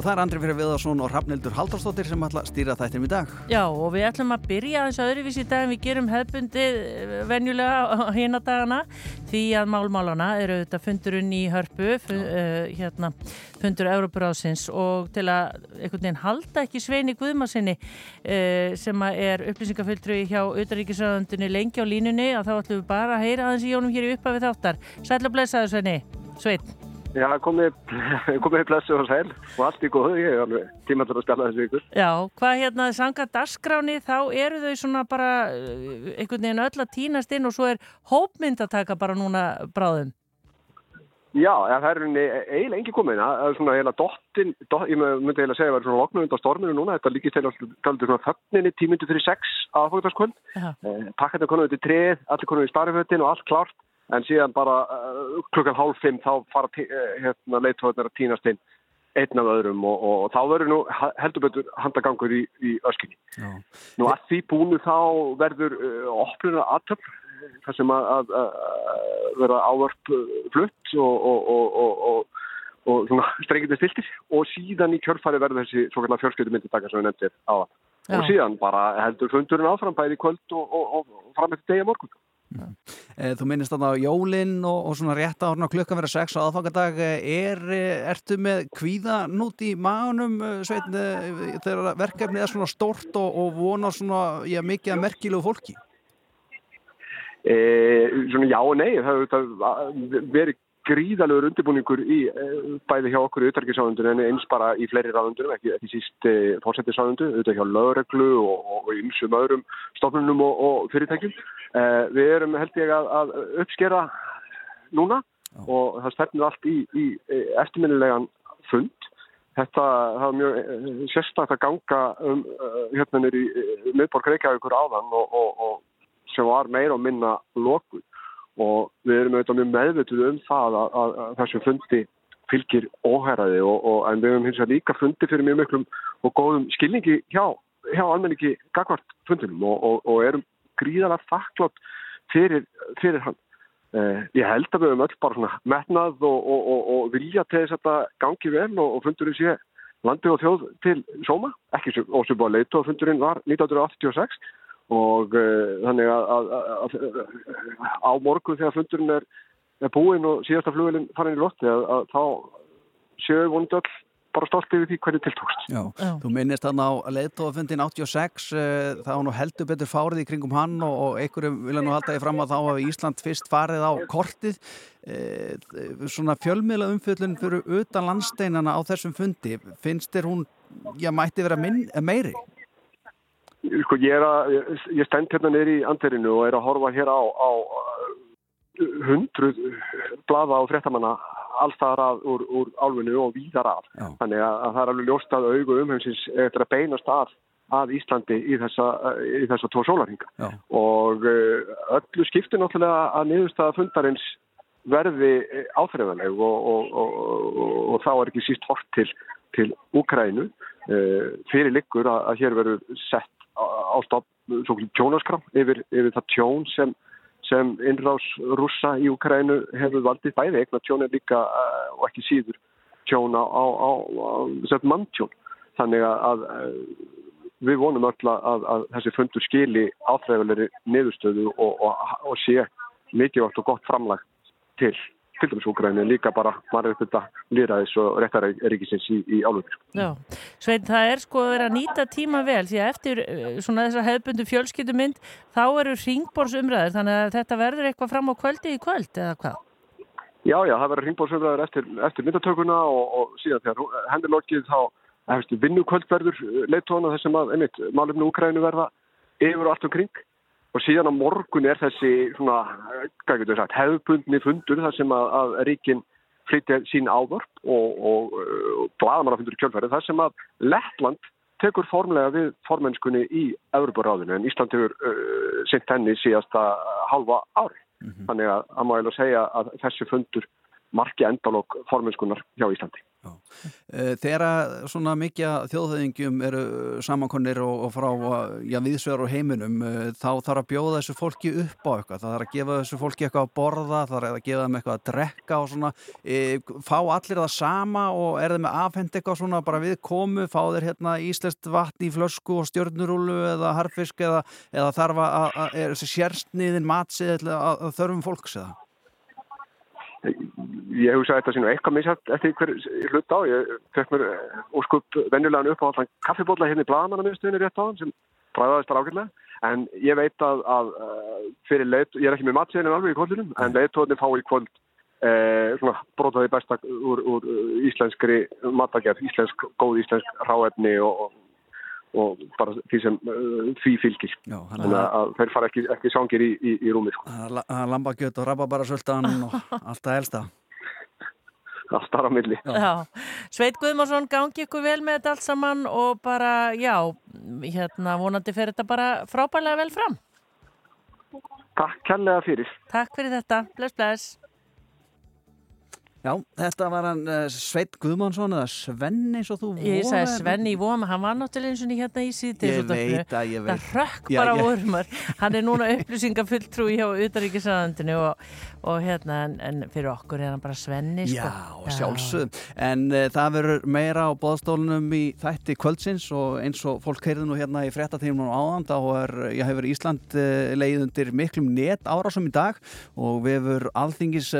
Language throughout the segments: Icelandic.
Og það er Andri Fyrir Viðarsson og Rafnildur Haldarsdóttir sem ætla að stýra þættinum í dag. Já, og við ætlum að byrja þess að öðruvísi í dag en við gerum hefbundið venjulega hérna dagana því að málmálana eru þetta fundurinn í hörpu, uh, hérna, fundur Európaráðsins og til að einhvern veginn halda ekki Sveini Guðmarsinni uh, sem er upplýsingafulltrúi hjá Utaríkisraðundunni lengi á línunni að þá ætlum við bara að heyra aðeins í jónum hér í uppafið þáttar. Sætla blessaður Sveini, Svein. Já, komið, komið í plessu og sæl. Og allt í góðu, ég er alveg tímandur að spjalla þessu ykkur. Já, hvað hérna sanga dasgráni, þá eru þau svona bara einhvern veginn öll að týnast inn og svo er hópmynd að taka bara núna bráðum. Já, það er eiginlega engi komið, það er svona eiginlega dottin, dot, ég myndi eiginlega segja að það er svona loknum undan storminu núna, þetta líkist eiginlega svona þögninni tímundu fyrir sex aðfóktarskvöld, eh, pakkaði konuð til treð, allir konuð í starfötin og allt klárt en síðan bara uh, klukkan hálf fimm þá fara uh, hérna, leittóðunar að týnast inn einn af öðrum og, og, og þá verður nú heldur betur handagangur í, í öskinni. Já. Nú að því búinu þá verður uh, oplunar aðtöfn þar sem að, að, að vera ávörp flutt og, og strengið er stiltir og síðan í kjörfari verður þessi svo kallar fjölskyldu myndidaka sem við nefndir á það. Og síðan bara heldur fundurinn áfram bæði kvöld og fram eftir degja morgun. Eh, þú minnist þarna á jólinn og, og svona rétt á klukkan vera 6 á aðfangadag. Er, ertu með kvíðanút í maðunum sveit, þegar verkefnið er svona stort og, og vonar svona já, mikið að merkilegu fólki? E, svona já og nei. Það hefur verið gríðalegur undirbúningur í bæði hjá okkur í auðverkisáðundur en eins bara í fleiri ráðundurum, ekki, ekki síst e, fórsettisáðundu, auðvitað hjá lögreglu og, og einsum öðrum stofnunum og, og fyrirtækjum. E, við erum held ég að, að uppskera núna Já. og það stefnir allt í, í eftirminnilegan fund. Þetta hafa mjög sérstaklega að ganga um hérna nýri miðborg Reykjavíkur áðan og, og sem var meira og minna lokuð og við erum auðvitað mjög meðvituð um það að, að, að þessum fundi fylgir óhæraði og, og en við hefum hins vegar líka fundi fyrir mjög miklum og góðum skilningi hjá, hjá almenningi gagvart fundinum og, og, og erum gríðalega þakklátt fyrir, fyrir hann. Eh, ég held að við hefum öll bara svona metnað og vilja til þess að þetta gangi vel og fundurinn sé landi og þjóð til sóma, ekki sem búið að leita og fundurinn var 1986 og uh, þannig að, að, að, að á morgun þegar fundurinn er, er búinn og síðasta flugvelin farin í lotti að þá séu vonandi öll bara stolt yfir því hvernig tiltókst. Já, Já. þú minnist hann á leittófundin 86 uh, þá nú heldur betur fárið í kringum hann og, og einhverjum vilja nú halda því fram að þá hafi Ísland fyrst farið á kortið uh, svona fjölmiðla umfjöldun fyrir utan landsteinana á þessum fundi finnst þér hún, já, mætti vera minn, meiri? Sko ég er að, ég stend hérna neyri í andirinu og er að horfa hér á, á hundruð blaða og fréttamanna allstaðar að úr, úr álfinu og víðar af. Já. Þannig að, að það er alveg ljóst að augu umhengsis eftir að beinast að að Íslandi í þessa, í þessa tvo sólarhinga. Og öllu skiptir náttúrulega að niðurstaða fundarins verði áþreifanleg og, og, og, og þá er ekki síst hort til, til Úkrænu. Fyrir liggur að, að hér verður sett ástofn svo tjónaskram yfir, yfir það tjón sem, sem innrás rúsa í Ukrænu hefur valdið. Bæði eignar tjón er líka uh, og ekki síður tjón á, á, á, á manntjón. Þannig að uh, við vonum öll að, að þessi fundur skili áþræðulegri niðurstöðu og, og, og sé mikilvægt og gott framlag til til dæmis Úgræni, líka bara margir þetta lýraðis og réttaríkisins í, í álöfur. Já, Svein, það er sko að vera að nýta tíma vel því að eftir eh, svona þessa hefbundu fjölskyldumynd þá eru ringbórsumræður þannig að þetta verður eitthvað fram á kvöldi í kvöld eða hvað? Já, já, það verður ringbórsumræður eftir, eftir myndatökuna og, og síðan þegar hendur lokið þá vinnukvöld verður leittóna þessum að, einmitt, málefnu Úgrænu verða yfir og allt um kring og síðan á morgun er þessi svona, sagt, hefðbundni fundur þar sem að, að ríkin flytja sín ávörp og, og, og bladamannafundur í kjölfæri þar sem að Lettland tekur formlega við formennskunni í Európaráðinu en Ísland hefur uh, sent henni síðasta halva ári. Mm -hmm. Þannig að að má ég alveg segja að þessi fundur marki endalók formenskunar hjá Íslandi. Já. Eh, þegar svona mikið þjóðhauðingjum eru samankonir og, og frá viðsvegar og heiminum eh, þá þarf að bjóða þessu fólki upp á eitthvað það þarf að gefa þessu fólki eitthvað að borða það þarf að gefa þeim eitthvað að drekka og svona e, fá allir það sama og er þeim með afhend eitthvað svona bara við komu, fá þeir hérna íslest vatn í flösku og stjörnurúlu eða harfisk eða, eða þarf að, að er þessi sérstniðin matsið að, að þörfum fólks eða ég hugsa að þetta sé nú eitthvað misjátt eftir hver hlut á. Ég fekk mér óskup venjulegan upp á allan kaffibólla hérna í Blagamannamiðstöðinu rétt á hann sem fræðaðist bara ákveðlega. En ég veit að, að fyrir leit, ég er ekki með matsiðinu alveg í kvöldunum, en leitóðinni fá í kvöld eh, brotaði besta úr, úr íslenskri matagerð, íslensk, góð íslensk ráefni og, og bara því sem uh, því fylgir. Þannig að þeir fara ekki, ekki sangir í, í, í rúmi sko. Lambagjöt og rababara-söldan og allt það elsta allt þar á milli. Sveit Guðmarsson, gangi ykkur vel með þetta allt saman og bara, já hérna vonandi fer þetta bara frábælega vel fram. Takk kærlega fyrir. Takk fyrir þetta, bless bless Já, þetta var hann uh, Sveit Guðmánsson eða Svenni eins og þú voru. Ég sagði Svenni í Voma, hann var náttúrulega eins og hérna í síðan. Ég veit að ég veit. Það rökk bara vormar. Hann er núna upplýsingafulltrú hjá Utaríkisraðandinu og, og hérna, en, en fyrir okkur er hann bara Svenni. Sko. Já, sjálfsög. En uh, það verður meira á bóðstólunum í þætti kvöldsins og eins og fólk heyrðu nú hérna í frettatímanum áðan, þá er, ég hefur Ísland uh, leið undir miklum net árásum í dag og við hefur alþingis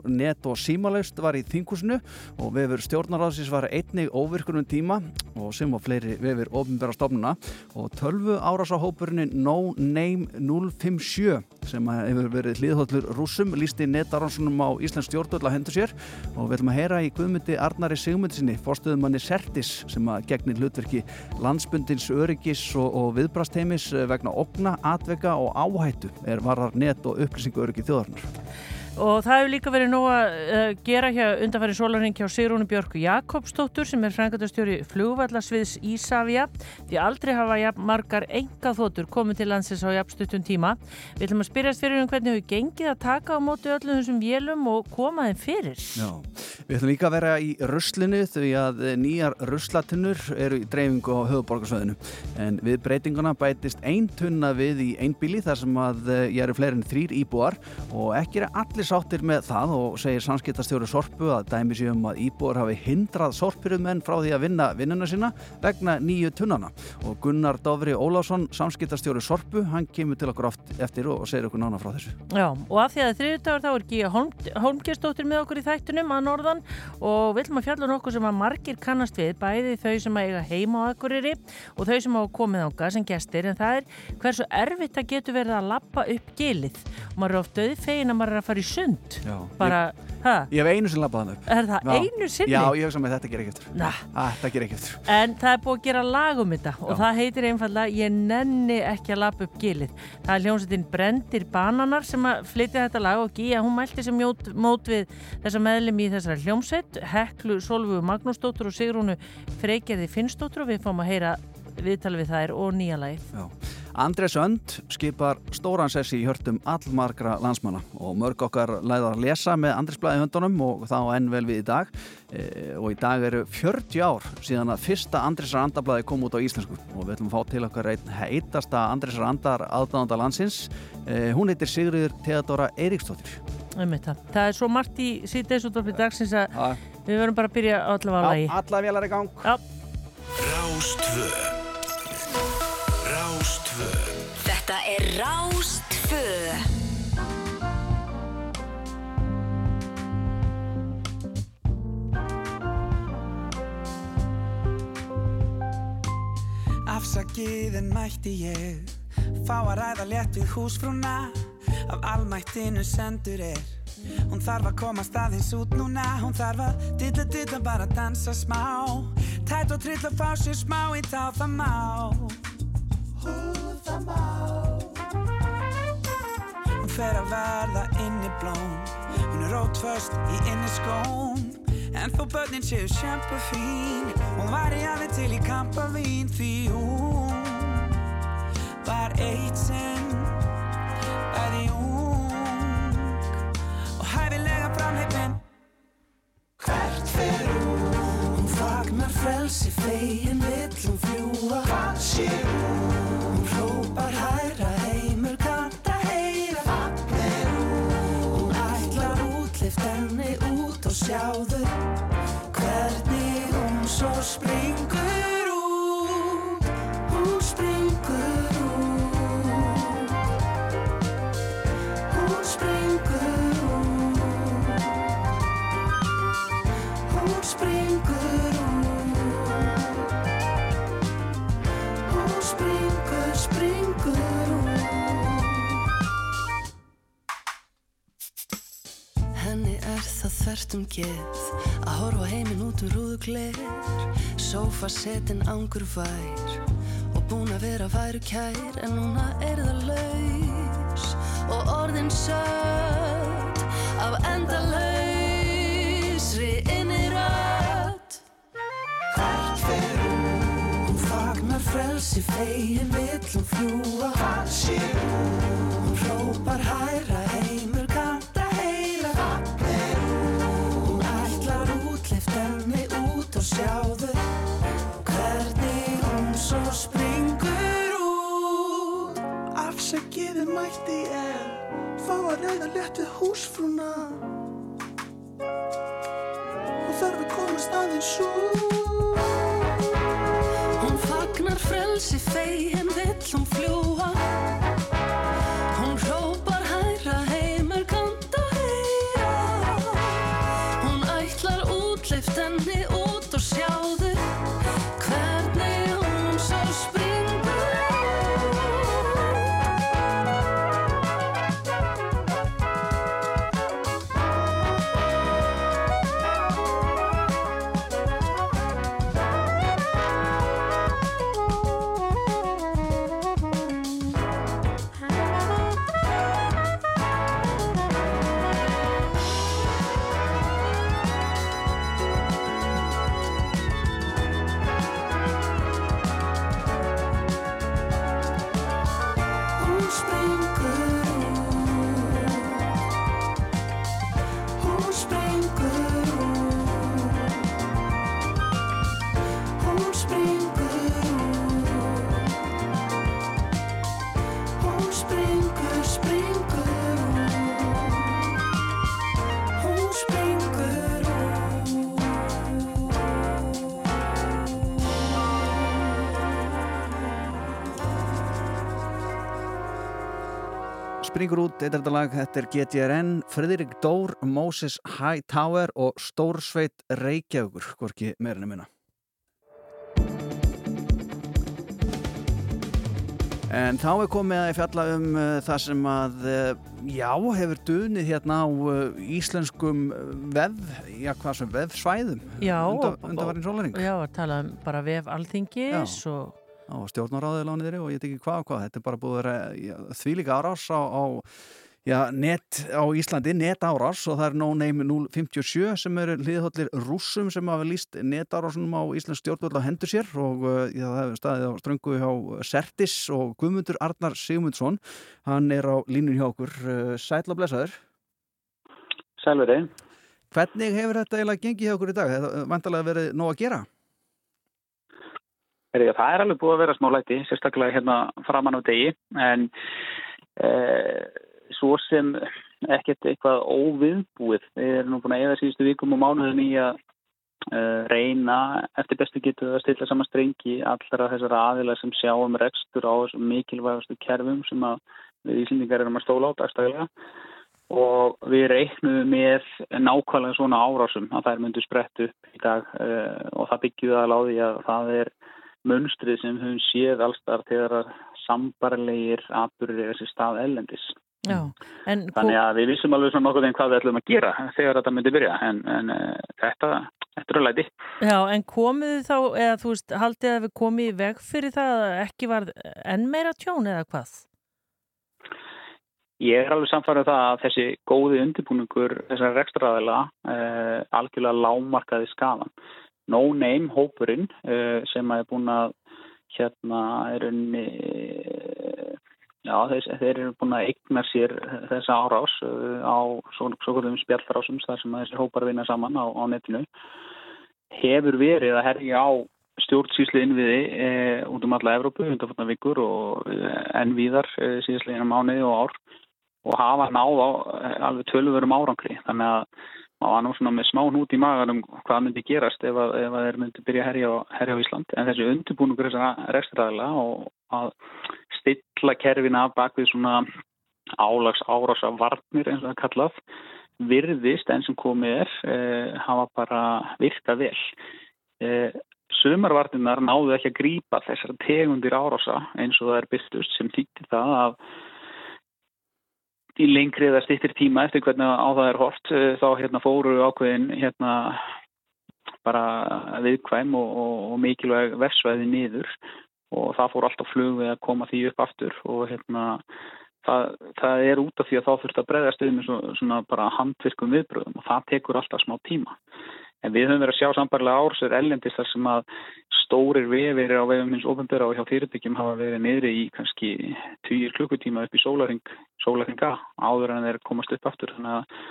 og net og símalaust var í þingusinu og vefur stjórnaráðsins var einnig óvirkunum tíma og sem var fleiri vefur ofinbæra stofnuna og 12 árásahópurinn No Name 057 sem hefur verið hlýðhóllur rúsum lísti netaransunum á Íslands stjórnvöld að hendur sér. Og við ætlum að heyra í Guðmundi Arnari Sigmundsinni, fórstuðumanni Sertis sem að gegnir hlutverki landsbundins öryggis og, og viðbrasteimis vegna opna, atvega og áhættu er varar net og upplýsingu öryggi þjóðarnar og það hefur líka verið nóg að uh, gera hér undanfæri sólarinn hjá Sigrúnu Björku Jakobsdóttur sem er frangatastjóri flugvallasviðs Ísafja því aldrei hafa ja, margar enga þóttur komið til landsins á jafnstuttum tíma. Við ætlum að spyrjast fyrir um hvernig hefur gengið að taka á mótu öllum þessum vélum og koma þeim fyrir? Já, við ætlum líka að vera í ruslinu því að nýjar ruslatinnur eru í dreifingu á höfuborgarsvæðinu en við breytinguna bætist ein tunna við í ein bíli þar sem að ég eh, eru fleirin þrýr íbúar og ekki er allir sáttir með það og segir samskiptastjóri Sorpu að dæmi sér um að íbúar hafi hindrað Sorpurumenn frá því að vinna vinnuna sína vegna nýju tunnana og Gunnar Dófri Ólásson, samskiptastjóri Sorpu hann kemur til okkur oft eftir og segir okkur nána frá þessu. Já, og af því að þriðutagur þá er Gíja Holm, Holmgerstóttir með okkur í þættunum að norðan og við viljum að fjalla nokkuð sem að margir kannast við bæði þau sem að eiga heima á ekkuriri og þau sem hafa komið ánga sem gestir en það er hversu erfitt það getur verið að lappa upp gilið og maður er oft döðfegin að maður er að fara í sund Já, bara, hæ? Ég hef einu sinni labbað hann upp Er það Já. einu sinni? Já, ég hef saman þetta ger ekki eftir ah, Það ger ekki eftir En það er búið að gera lag um þetta og Já. það heitir einfallega Ég nenni ekki að lappa upp gilið. Það er hljómsveitin Brendir Bananar sem að flytja þetta lag og Gíja, hún mælti sem mjót, mót við þessa meðlum í þessari hljómsveit Heklu Solvu Magnúsdóttur og Sigrúnu Freygerði Finnsdóttur og við fáum að heyra viðtal við þær og nýja lagið. Andrés Önd skipar stóran sessi í hjörtum allmargra landsmanna og mörg okkar læðar að lesa með Andrés blæði höndunum og þá enn vel við í dag. E, og í dag eru 40 ár síðan að fyrsta Andrésar andablaði kom út á íslensku. Og við ætlum að fá til okkar einn heitasta Andrésar andar aðdáðanda landsins. E, hún heitir Sigriður Theodora Eiríksdóttir. Það. Er svo margt í síðdeisútvarfi dagsins að ha. við verðum bara að byrja allavega að lagi. Alla vélar í gang. Já. Rástvö. Þetta er Rástfö Afsakið en mætti ég Fá að ræða létt við húsfrúna. Af almættinu sendur er. Hún þarf að koma staðins út núna. Hún þarf að dilla dilla bara dansa smá. Tætt og trill að fá sér smá í tá það má Hún það má Hún fer að verða inn í blóm. Hún er rótföst í inni skóm. En þó börnin séu sjampa fín Hún var í afi til í kampavín Því hún var eitt sinn Bæði ung Og hæfilega framheipin Hvert fyrir frelsi fegin vill hún fljúa Hvað sé hún? Hún sjáðu Hvernig hún svo springur út Hún springur út. Hún springur út. Hún springur er það þvert um geð. Að horfa heiminn út um rúðugleir Sófasetin angur vær og búin að vera væru kær en núna er það laus. Og orðin sött af endalausri innirödd Hvert fer hún? Fagnar frelsi fegin vill hún fljúa Hvað sé hún? Hún hrópar hæra sjáðu Hvernig hún svo springur út. Afsækiði mætti ég Fá að reyða létt við húsfrúna. Og þarf að komast aðeins út. Hún fagnar frelsi fegin vill hún fljúa Út, þetta er þetta lag, þetta er GTRN, Fredrik Dór, Moses Hightower og Stórsveit Reykjavíkur, hvorki meirinu minna. En þá er komið að fjalla um uh, það sem að, uh, já, hefur dunið hérna á uh, íslenskum veð, já, hvað sem veðsvæðum, Já, undan, og- undanvarinn sólaring. Já, tala um bara vef alþingis og á stjórnaráðið lániðri og ég veit ekki hvað og hvað, þetta er bara búið að vera þvílíka árás á, á já, net á Íslandi, net árás og það er no name 057 sem eru hliðhóllir rússum sem hafa líst net árásunum á Íslands stjórnvöld á hendur sér og já, það hefur staðið á ströngu hjá Sertis og Guðmundur Arnar Sigmundsson hann er á línun hjá okkur sætla blessaður Sælveri. Hvernig hefur þetta eiginlega gengið hjá okkur í dag? Það vantarlega verið nóg að gera? Er, það er alveg búið að vera smá læti, sérstaklega hérna framan á degi, en e, svo sem ekkert eitthvað óviðbúið. Við erum nú búin að eða síðustu vikum og mánuðin í að e, reyna eftir bestu getu að stilla saman strengi allra þessara aðila sem sjá um rekstur á mikilvægastu kerfum sem við Íslendingar erum að stóla á dagstæðilega og við reiknum með nákvæmlega svona árásum að þær myndu sprett upp í dag uh, og það byggjuð að láði að það er munstrið sem höfum séð allstar þegar sambarlegir atbyrðir þessi stað ellendis. Já, en Þannig að við vissum alveg svona nokkuð en hvað við ætlum að gera þegar þetta myndi byrja en, en uh, þetta, þetta er að læti. Já, en komið þá, eða þú veist, haldið að við komið í veg fyrir það að ekki var enn meira tjón eða hvað? Ég er alveg samfærið það að þessi góði undirbúningur þessar rekstraðila uh, algjörlega lámarkaði skadan. No Name hópurinn uh, sem er búin að hérna er unni já þeir, þeir eru búin að eigna sér þessa árás uh, á svo, svo spjallrásum þar sem þessi hópar vinna saman á, á netinu. Hefur verið að herja á stjórnsýslu innviði e, út um alla Evrópu undanfotna vikur og e, enn víðar e, síðastlega mánuði og ár og hafa náð á alveg tölvurum árangri. Þannig að maður var nú svona með smá hnút í maganum hvað myndi gerast ef að, ef að þeir myndi byrja að herja herja á Ísland en þessi undirbúningur þessara rekstræðila og að stilla kerfina bakvið svona álags árása varnir eins og það kallað virðist enn sem komið er e, hafa bara virkað vel. E, Sumarvartinnar náðu ekki að grýpa þessar tegundir árása eins og það er byrstust sem týttir það að í lengri eða stittir tíma eftir hvernig á það er hort eh, þá hérna fóru ákveðin hérna bara viðkvæm og, og, og mikilvæg versvæði niður og það fór alltaf flug við að koma því upp aftur og hérna það, það er út af því að þá þurft að breyðast um svona, svona bara handvirkum viðbröðum og það tekur alltaf smá tíma. En við höfum verið að sjá sambarlega ársir ellendist þar sem að stórir vefir á vefum hins ofnböra og hjá fyrirtækjum hafa verið niðri í kannski 20 klukkutíma upp í sólaring, sólaringa áður en þeir komast upp aftur. Þannig að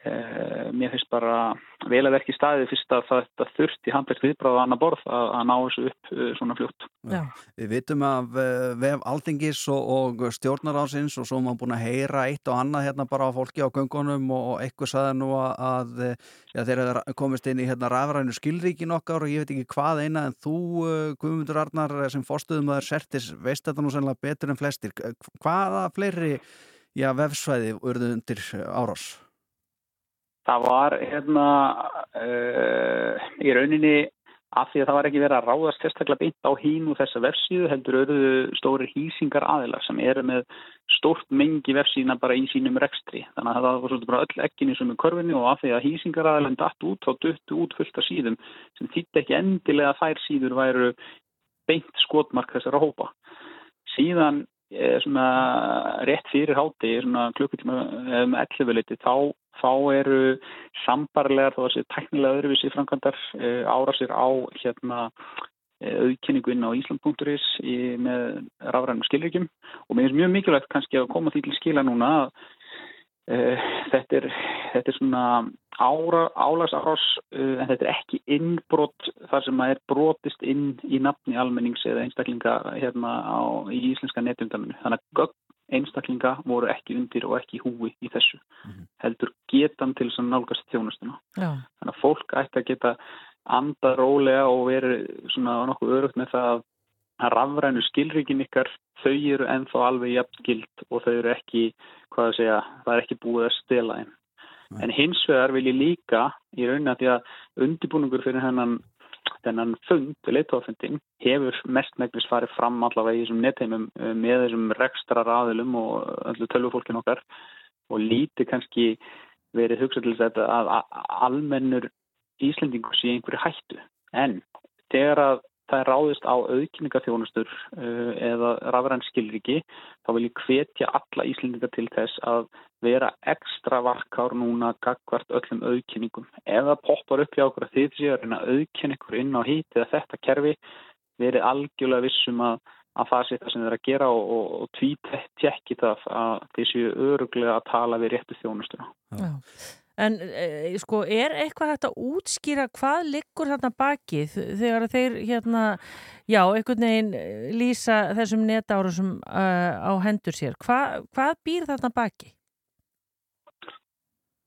Eh, mér finnst bara vel að verki staðið fyrst að þetta þurft í handverkt viðbráða annar borð að, að ná þessu upp uh, svona fljótt. Já. Við vitum af uh, vef Aldingis og, og stjórnarásins og svo maður búin að heyra eitt og annað hérna bara á fólki á göngunum og, og eitthvað saði nú að ja, þeir komist inn í hérna rafrænu skilríkin okkar og ég veit ekki hvað eina en þú uh, Guðmundur Arnar sem fórstuðum að það er sertis veist þetta nú sennilega betur en flestir. Hvaða fleiri já, vefsvæði urðu undir árás? Það var hérna uh, í rauninni af því að það var ekki verið að ráðast sérstaklega beint á hín og þessa vefsíðu heldur auðvöðu stóri hýsingar aðilar sem eru með stórt mengi vefsíðina bara í sínum rekstri. Þannig að það var svolítið bara öll ekkinni sem er körfinni og af því að hýsingar aðilin datt út þá duttu út fullt af síðum sem þýtti ekki endilega þær síður væru beint skotmark þessara hópa. Síðan svona rétt fyrir háti, svona klukkutíma um 11 leiti, þá þá eru sambarlegar þó að þessi teknilega öðruvísi framkvæmdar eh, ára sér á hérna eh, auðkynningu inn á Ísland.is með rafrænum skilríkjum. Og mér finnst mjög mikilvægt kannski að koma því til skila núna að uh, þetta, er, þetta er svona álagsárás uh, en þetta er ekki innbrott þar sem að er brotist inn í nafni almennings eða einstaklinga hérna á, í íslenska netundaminu þannig að gögn einstaklinga voru ekki undir og ekki húi í þessu mm -hmm. heldur getan til þess að nálgast þjónustuna Já. þannig að fólk ætti að geta anda rólega og veri svona nokkuð örugt með það að rafrænu skilríkin ykkar þau eru ennþá alveg jafn gild og þau eru ekki, hvað að segja það er ekki búið að stela einn en hins vegar vil ég líka í raunin að því að undibúningur fyrir hennan þennan fund, leittóðafundin, hefur mestmægnis farið fram allavega í þessum nettheimum eh, með þessum rekstra raðilum og öllu tölvufólkin okkar og líti kannski verið hugsað til þetta að almennur Íslendingur sé einhverju hættu. En þegar að það er ráðist á auðkynningaþjónustur uh, eða rafrænskilriki þá vil ég hvetja alla Íslendinga til þess að vera ekstra varkár núna gagvart öllum auðkynningum. Það poppar upp hjá okkur að þið séu að reyna auðkynn ykkur inn á hít eða þetta kerfi verið algjörlega vissum að, að það sé það sem þeir að gera og, og, og tvítið tjekki það að þið séu öruglega að tala við réttu þjónustuna. Já. En e, sko, er eitthvað hægt að útskýra hvað liggur þarna bakið þegar þeir hérna, já, einhvern veginn eh, lýsa þessum netáru sem uh, eh, á hendur sér. Hva, hvað býr þarna bakið?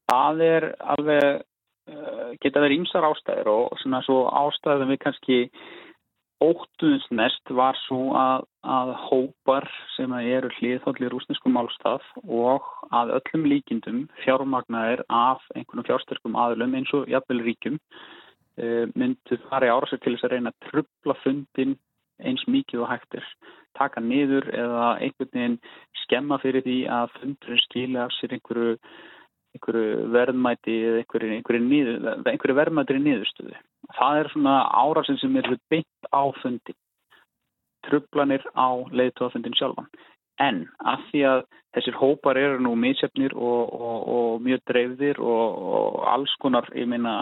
Það er alveg, uh, geta verið ímsar ástæðir og svona svo ástæðum við kannski óttuðins mest var svo að, að hópar sem eru hliðhólli rúsnesku málstað og að öllum líkindum fjármagnaðir af einhvern fjársterkum aðlum eins og jafnvel ríkum e, myndu fara í árasir til þess að reyna að trubla fundin eins mikið og hægtir taka niður eða einhvern veginn skemma fyrir því að fundurinn skilja sér einhverju einhverju verðmæti eða einhverju, einhverju, einhverju verðmætri niðurstöðu. Það er svona árasin sem er beint á fundi, trublanir á leiðtóðafundin sjálfan. En að því að þessir hópar eru nú mísjöfnir og, og, og mjög dreifðir og, og alls konar, ég meina,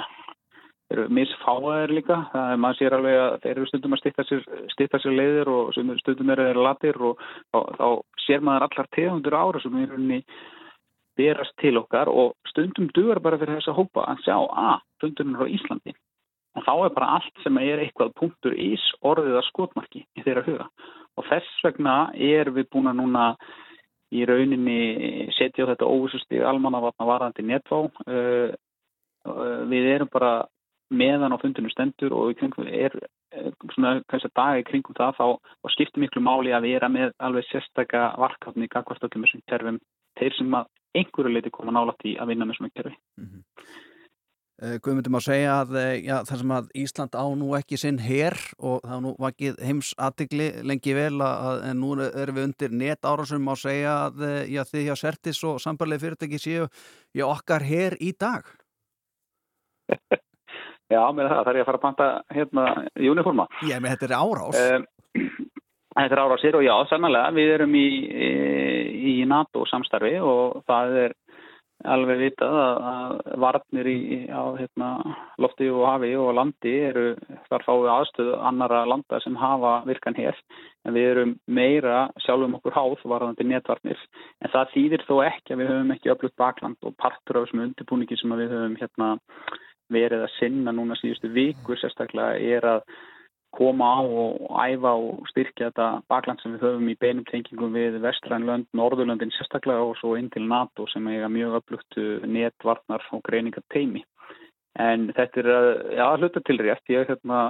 eru misfáaðir líka. Það er maður sér alveg að þeir eru stundum að styrta sér, sér leiðir og stundum eru þeir latir og þá, þá sér maður allar tegundur ára sem er unni berast til okkar og stundum duður bara fyrir þess að hópa að sjá að fundunum á Íslandi. Og þá er bara allt sem er eitthvað punktur ís orðið að skotmarki í þeirra huga. Og þess vegna er við búin að núna í rauninni setja á þetta óvissusti almannavatna varandi netvá. Uh, uh, við erum bara meðan á fundinu stendur og er uh, svona dagi kringum það þá skiptir miklu máli að vera með alveg sérstaka varkafni í gagvartöldum þessum terfum þeir sem að einhverju leiti koma nálat í að vinna með svona terfi mm -hmm. Eh, Guðmundum að segja að eh, já, þar sem að Ísland á nú ekki sinn hér og það nú vakið heims aðtigli lengi vel að en nú erum við undir net árásum að segja að eh, já, þið hjá Sertis og sambarlegi fyrirtæki séu já, okkar hér í dag. Já, með það þarf ég að fara að panta hérna í uniforma? Já, með þetta er árás. Þetta er árásir og já, sannlega við erum í, í NATO samstarfi og það er alveg vitað að varnir í, á hérna, lofti og hafi og landi eru þar fáið aðstöðu annara landa sem hafa virkan hér en við erum meira sjálfum okkur háð varðandi netvarnir. En það þýðir þó ekki að við höfum ekki öflugt bakland og partur af þessum undirbúningi sem við höfum hérna, verið að sinna núna síðustu vikur sérstaklega er að koma á og æfa og styrkja þetta bakland sem við höfum í beinum tengingum við Vestrænlönd, Norðurlöndin sérstaklega og svo inn til NATO sem eiga mjög öflugt netvarnar og greiningar teimi. En þetta er að, já, hluta til rétt. Ég, hérna,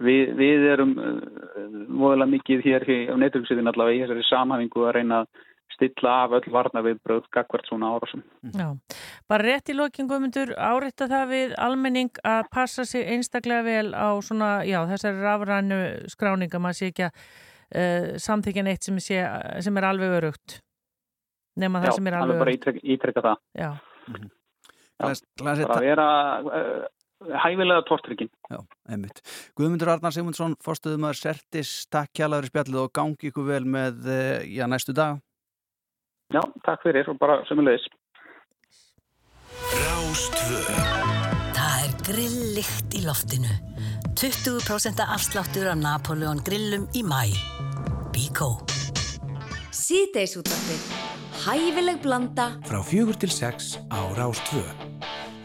við, við erum voðalega uh, mikið hér á neturhugsiðin allavega í þessari samhafingu að reyna að stilla af öll varna við bröð gagvert svona árásum. Já, bara rétt í lokingumundur áriðta það við almenning að passa sig einstaklega vel á svona, já, þessari rafrænu skráninga, maður sé ekki að uh, samþykja neitt sem, sé, sem er alveg örugt nema það já, sem er alveg örugt. Já, alveg bara ítrekka það. Já. Mm -hmm. já bara að vera uh, hæfilega tórtrykkin. Já, einmitt. Guðmundur Arnar Sigmundsson, fórstuðum að Sertis, takk kjælaður í spjallið og gangi ykkur vel með, uh, já, næstu dag. Já, takk fyrir og bara sömulegis. Það er grillikt í loftinu. 20% afsláttur af Napoleon grillum í mæ. Bíkó. Síðdeis útvarfið. Hæfileg blanda. Frá fjögur til sex á Rástvö.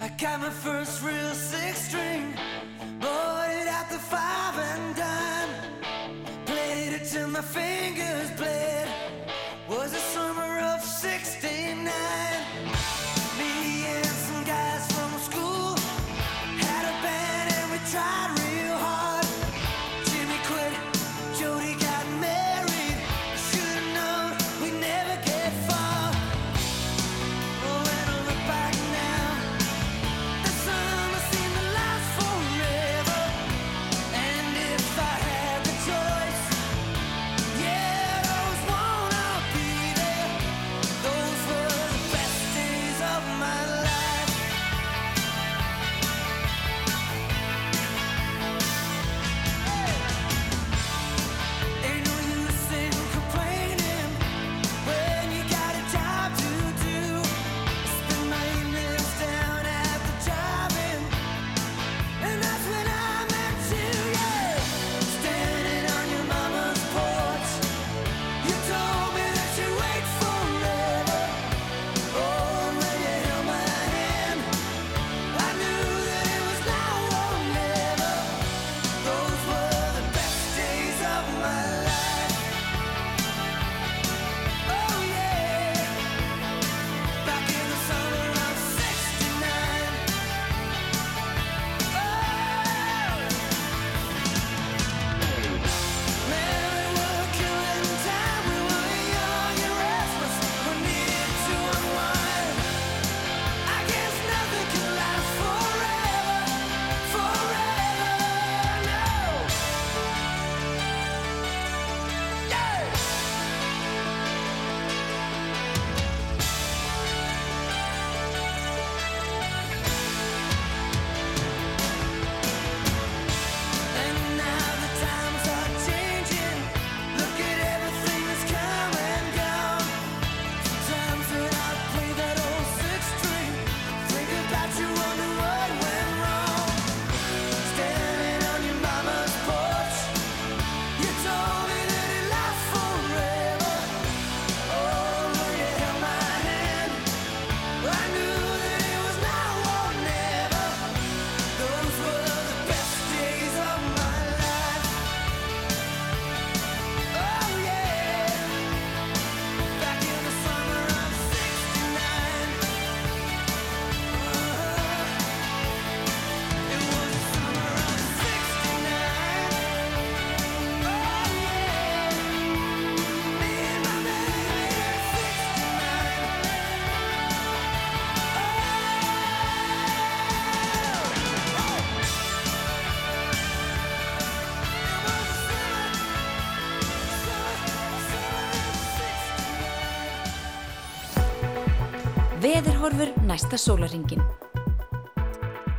I got my first real six string Bought it at the five and dime Played it till my fingers bled næsta sólaringin.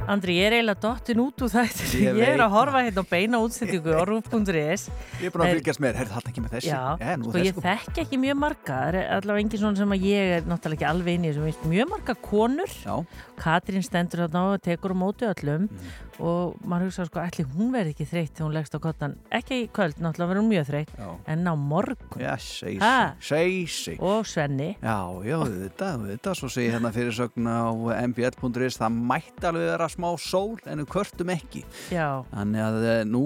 Andri, ég er eiginlega dottin út úr þetta. Ég Ég, er að horfa hérna á beina útsettingu á rúf.is. Ég er búin að Er- fylgjast með, herðu það ekki með þessi Já, nú sko er ég þessi- þekki ekki mjög marga, það er allavega engin svona sem að ég er náttúrulega ekki alveg inn í þessum. Mjög marga konur, Já, Katrín stendur þarna og tekur á móti öllum Mhm. Og maður hugsa sko, ætli hún verði ekki þreytt þegar hún leggst á kottan. Ekki í kvöld, náttúrulega verður hún mjög þreytt, já en á morgun Já, segi sig og Svenni. Já, já, þetta, þetta, svo segi ég hérna fyrirsögn á mbl.is, það mætti alveg vera smá sól en við kvörtum ekki. Já, Þannig að eh, nú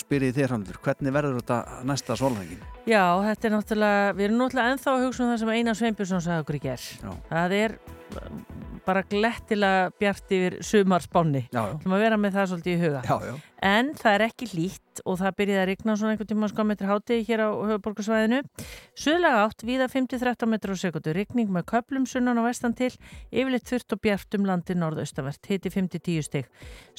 spyr ég þér handur, hvernig verður þetta næsta sólhængin? já, þetta er náttúrulega, við erum náttúrulega ennþá að hugsa um það sem Einar Sveinbjörnsson sagði okkur í gerð. Bara glettilega bjart yfir sumarspánni. Þú maður vera með það svolítið í huga. já, já. En það er ekki hlýtt og það byrjaði að rigna svona einhvern tíma sko metri hátegi hér á höfuborgarsvæðinu. Suðlega átt, viða 5-13 metrar á sekundu, rigning með köplum sunnan og vestan til, yfirleitt þurft og bjart um landi norðaustavert, hiti 5-10 stig.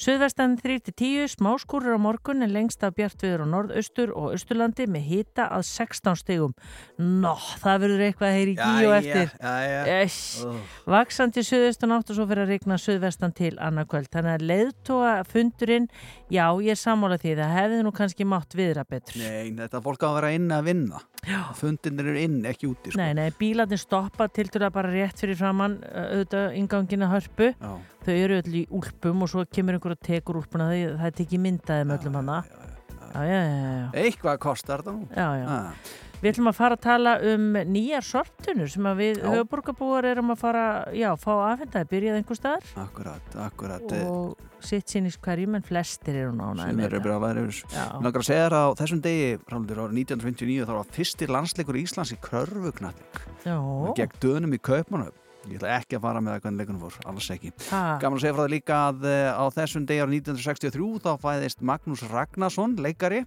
Suðvestan 3-10, smá skúrur á morgun en lengst af bjart viður á norðaustur og austurlandi með hita að 16 stigum. Nó, það verður eitthvað að heyri í og eftir. Já, já, Esh. Vaksandi suðaustan átt og svo fyrir að rigna suðvestan til annarkvöld. Þannig að leiðtóa fundurinn, já ég er sammála því það hefði nú kannski mátt viðra betur. Nei, þetta fólk á að vera inn að vinna. Já. Fundinir eru inn, ekki úti, sko. Nei, nei, bílarnir stoppa til það bara rétt fyrir framann auðvitað ingangina hörpu. Já, Þau eru öll í úlpum og svo kemur einhver að tekur úlpuna því það er tekið myndaði með öllum hana. já, já. Já, já, já, já. Eitthvað kostar þetta nú. já, já. Ah, Við ætlum að fara að tala um nýjar sortunur sem að við Já. höfuborgarbúar erum að fara, já, fá aðfendaði, byrjað einhver staðar. akkurat, akkurat. og sitt sínis hverjum en flestir eru nána sem eru brjálæðir yfir þessu. Já. Mér langar að segja þér að á þessum degi, Ráldur, árið 1959, þá var fyrsti landsleikur Íslands í körfuknalling. Já, Gegn dönum í Kaupmannöf. Ég ætla ekki að fara með það hvernig leikunum fór, alls ekki. ha, Gaman að segja frá það líka að eh, á þessum degi árið 1963 þá fæðist Magnús Ragnarsson, leikari,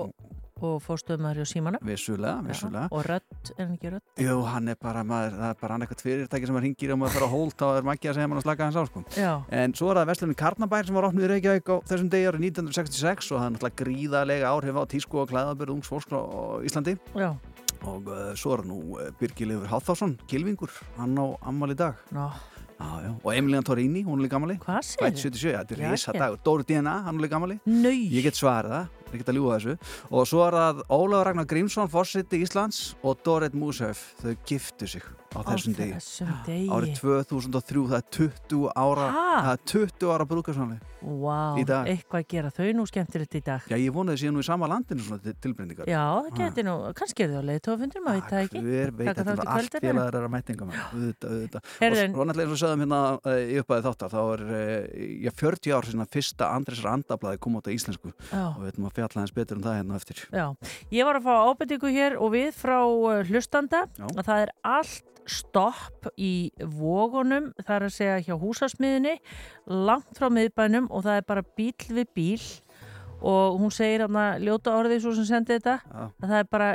og fórstöðumæður hjá símanum. Vissulega, vissulega. og rödd, er hann ekki rödd? Jú, hann er bara, maður, það er bara hann eitthvað fyrirtæki sem að ringir og maður fyrir að hólt og er makki að segja mann að slaka hans á, sko. Já, En svo er það Vestlunni Karnabær sem var opnið í Reykjavík á þessum degi árið 1966 og það er náttúrulega gríðarlega áhrif á tísku og klæðabörð ungs fólks á Íslandi. Já, og uh, svo er nú uh, Birgilifur Háþásson, Kilvingur, hann á ammali dag. Ná, já, já. og Emilian Torrini, hún er líka ammali hvað segir 77, þetta er já. dag Dóri DNA, hann er líka ammali Nau, Ég get svarið það, ég get að ljúga þessu. Og svo er það Ólafur Ragnar Grímsson fórseti Íslands og Dorit Músef þau giftu sig á þessum degi. degi. árið 2003, það er 20 ára Ha? það er 20 ára í dag. eitthvað að gera þau nú skemmtilegt í dag? Já, ég vonaði síðan nú í sama landinu svona til- tilbreyningar Já, það geti nú, kannski er þau á leiðtófundur, maður veit það ekki. Hver veit, þetta er allt? kvöldinu? félagar er að mætinga auðvitað, auðvitað. Og náttúrulega eins og sögðum hérna uh, í uppæði þáttar þá er, uh, já, 40 ár sinna fyrsta Andresar andablaði kom út á íslensku. Já. og við veitum að fjalla hans betur en það hérna eftir. Já, ég var að fá ábyrtingu hér og við frá uh, hlustanda að það er allt stopp í vógunum, það er að segja hjá húsasmiðinni, langt frá miðbænum og það er bara bíl við bíl og hún segir að ljóta orðið svo sem sendi þetta Já. að það er bara,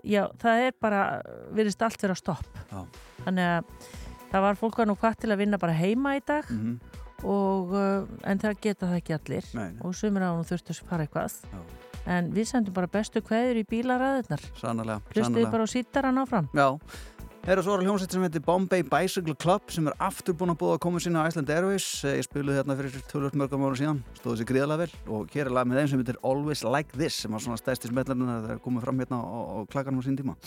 já, það er bara virðist allt vera stopp. Já. þannig að það var fólk var nú hvað til að vinna bara heima í dag mm og, uh, en það geta það ekki allir. Nei, nei. og sumir á nú þurftu að fara eitthvað. Já. en við sendum bara bestu kveður í bílaræðunar hlustuðu bara á sítaran áfram. Já, Herra, svo er hljómsveit sem heitir Bombay Bicycle Club sem er aftur búin að búa að koma sína á Iceland Airways Eh, ég spiluði hérna fyrir 12 mörgum ára síðan stóðu sér gríðalega vel og hér er lag með þeim sem heitir Always Like This sem var svona stæsti smetlarinn að það komið fram hérna á, á klakanum á sín tíma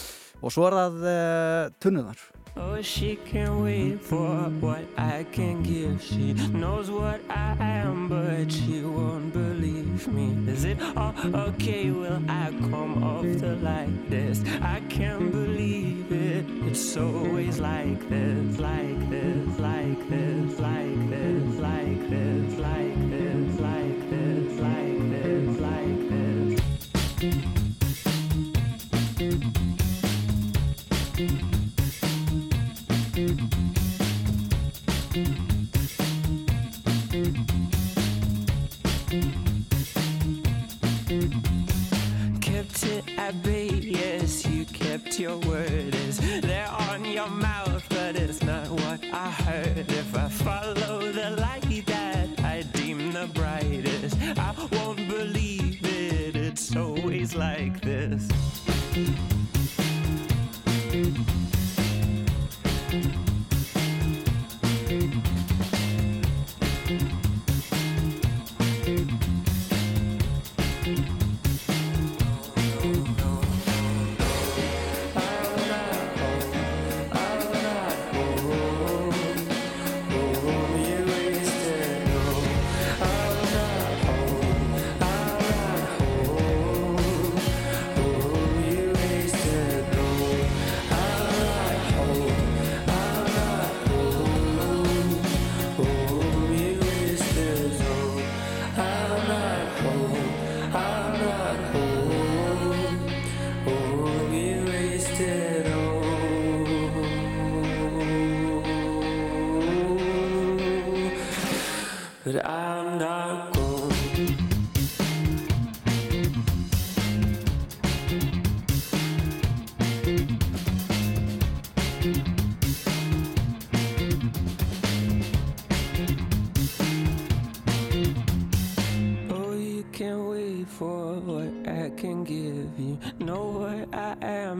og svo er það uh, tunnuðar Oh, she can't wait for what I can give. She knows what I am, but she won't believe me. Is it all okay? Will I come off the like this? I can't believe it. It's always like this, like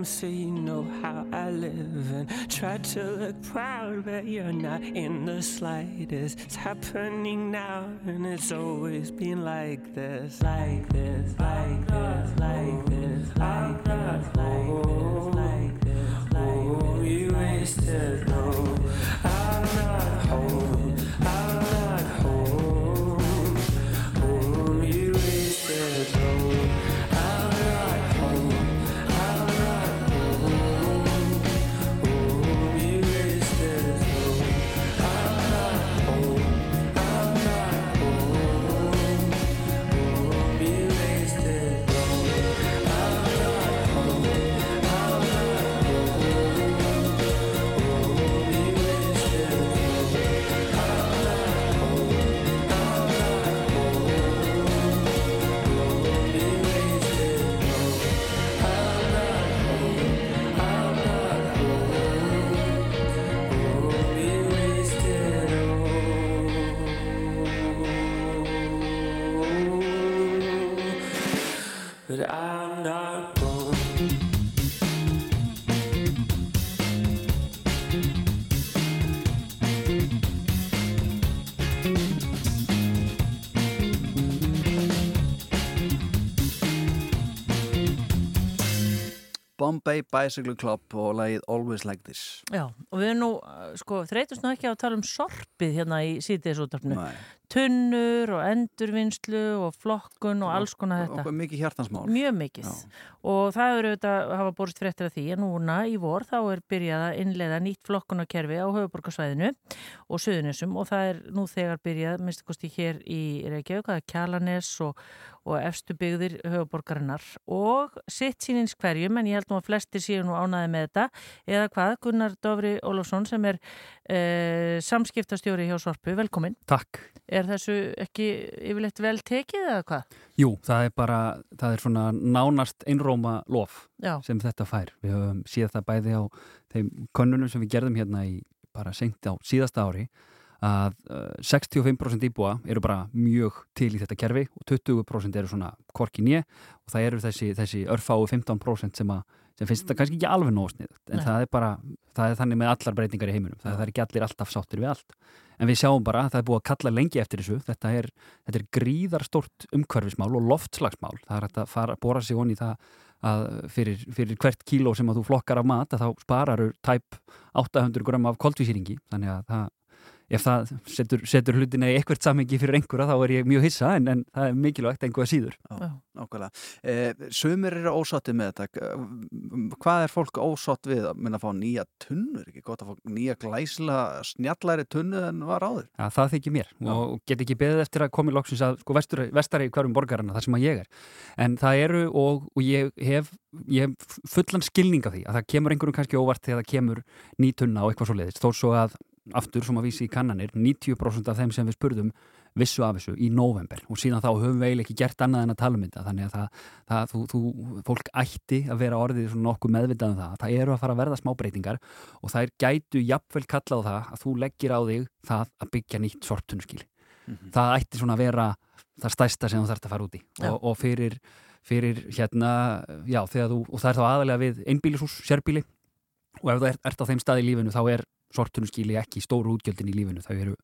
so you know how I live. And try to look proud, but you're not in the slightest. It's happening now, and it's always been like this, like this, like this, like this, like this, like this, like this, like this. You wasted no. Bombay Bicycle Club og lagið Always Like This Já, og við erum nú, uh, sko, þreytust nú ekki að tala um sorpið hérna í sítiðisúttarpinu. Tunnur og endurvinnslu og flokkun og alls konar þetta. og mikið hjartansmál Mjög mikið. Og það eru auðvitað að hafa borist fréttir af því að núna í vor þá er byrjað að innleiða nýtt flokkunarkerfi á höfuborgarsvæðinu og söðunessum og það er nú þegar byrjað, minnst kosti hér í Reykjavík, það er Kjalanes og, og efstu byggðir höfuborgarinnar og sitt sínins hverjum en ég held nú að flestir séu nú ánaði með þetta eða hvað, Gunnar Dofri Ólafsson sem er eh, samskiptastjóri hjá Sorpu, velkomin. Takk. Er þessu ekki yfirleitt vel tekið eða hvað? Jú, það er bara, það er svona nánast einróma lof Já. sem þetta fær. Við höfum síðan það bæði á þeim könnunum sem við gerðum hérna í bara seint á síðasta ári að uh, 65% íbúa eru bara mjög til í þetta kerfi og 20% eru svona korki nýja og það eru þessi, þessi örfáu 15% sem, að, sem finnst þetta kannski ekki alveg nósnið en Nei. það er bara, það er þannig með allar breytingar í heiminum, það, það er ekki allir alltaf sáttir við allt. En við sjáum bara að það er búið að kalla lengi eftir þessu þetta er, þetta er gríðarstort umhverfismál og loftslagsmál. Það er að fara, bóra sig honni í það að fyrir, fyrir hvert kíló sem að þú flokkar af mat að þá spararu tæp 800 gram af koldvísýringi þannig að það ef það setur, setur hlutina í eitthvað samengi fyrir einhverja þá er ég mjög hissa en, en það er mikilvægt einhverja síður Já, nákvæmlega. Eh, sumir eru ósátti með þetta. Hvað er fólk ósátt við að minna að fá nýja tunnur? Ekki gott að fá nýja glæsla snjallæri tunnu en var áður? Já, það þykir mér og get ekki beðið eftir að komi loksins að sko vestur, vestari í hverjum borgarana þar sem að ég er. En það eru og, og ég, hef, ég hef fullan skilning af því að það kemur einhverjum kannski óvart þegar það kemur ný tunna og eitthvað svo leiðist. Þó svo að aftur sem að vísi í kannanir 90% af þeim sem við spurðum vissu af þessu í november og síðan þá höfum við eiginlega ekki gert annað en að tala um þetta. Þannig að það, það þú, þú, fólk ætti að vera orðið svona nokkuð meðvitað um það. Það eru að fara að verða smá breytingar og það er gætu jafnvel kallað á það að þú leggir á þig það að byggja nýtt sorptunskil Mhm. það ætti svona að vera það stæsta sem þú þarfst að fara út í. Já. og, og fyrir, fyrir hérna já, þú, og það er þá aðalega við einbílishús, sérbíli og ef þú ert, ert á þeim stað í lífinu þá er sorptunskili ekki stóru útgjöldin í lífinu. Þau eru,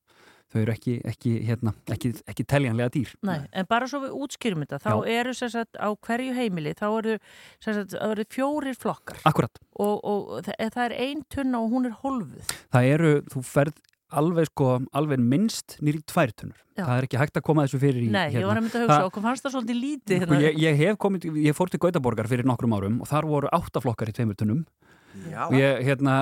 þau eru ekki, ekki, hérna, ekki, ekki teljanlega dýr. Nei, en bara svo við útskýrum þetta, þá Já. eru sagt á hverju heimili, þá eru sagt, eru fjórir flokkar. Akkurat, og, og það, er ein tunna og hún er holfuð. það eru, þú ferð alveg sko, alveg minnst nýri tværtunur, það er ekki hægt að koma þessu fyrir í Nei, ég var að mynda að hugsa, okkur fannst það svolítið lítið Sko, hérna. ég, ég hef komið, ég fór til Gautaborgar fyrir nokkrum árum og þar voru áttaflokkar í tveimur tunnum Já. og ég, hérna,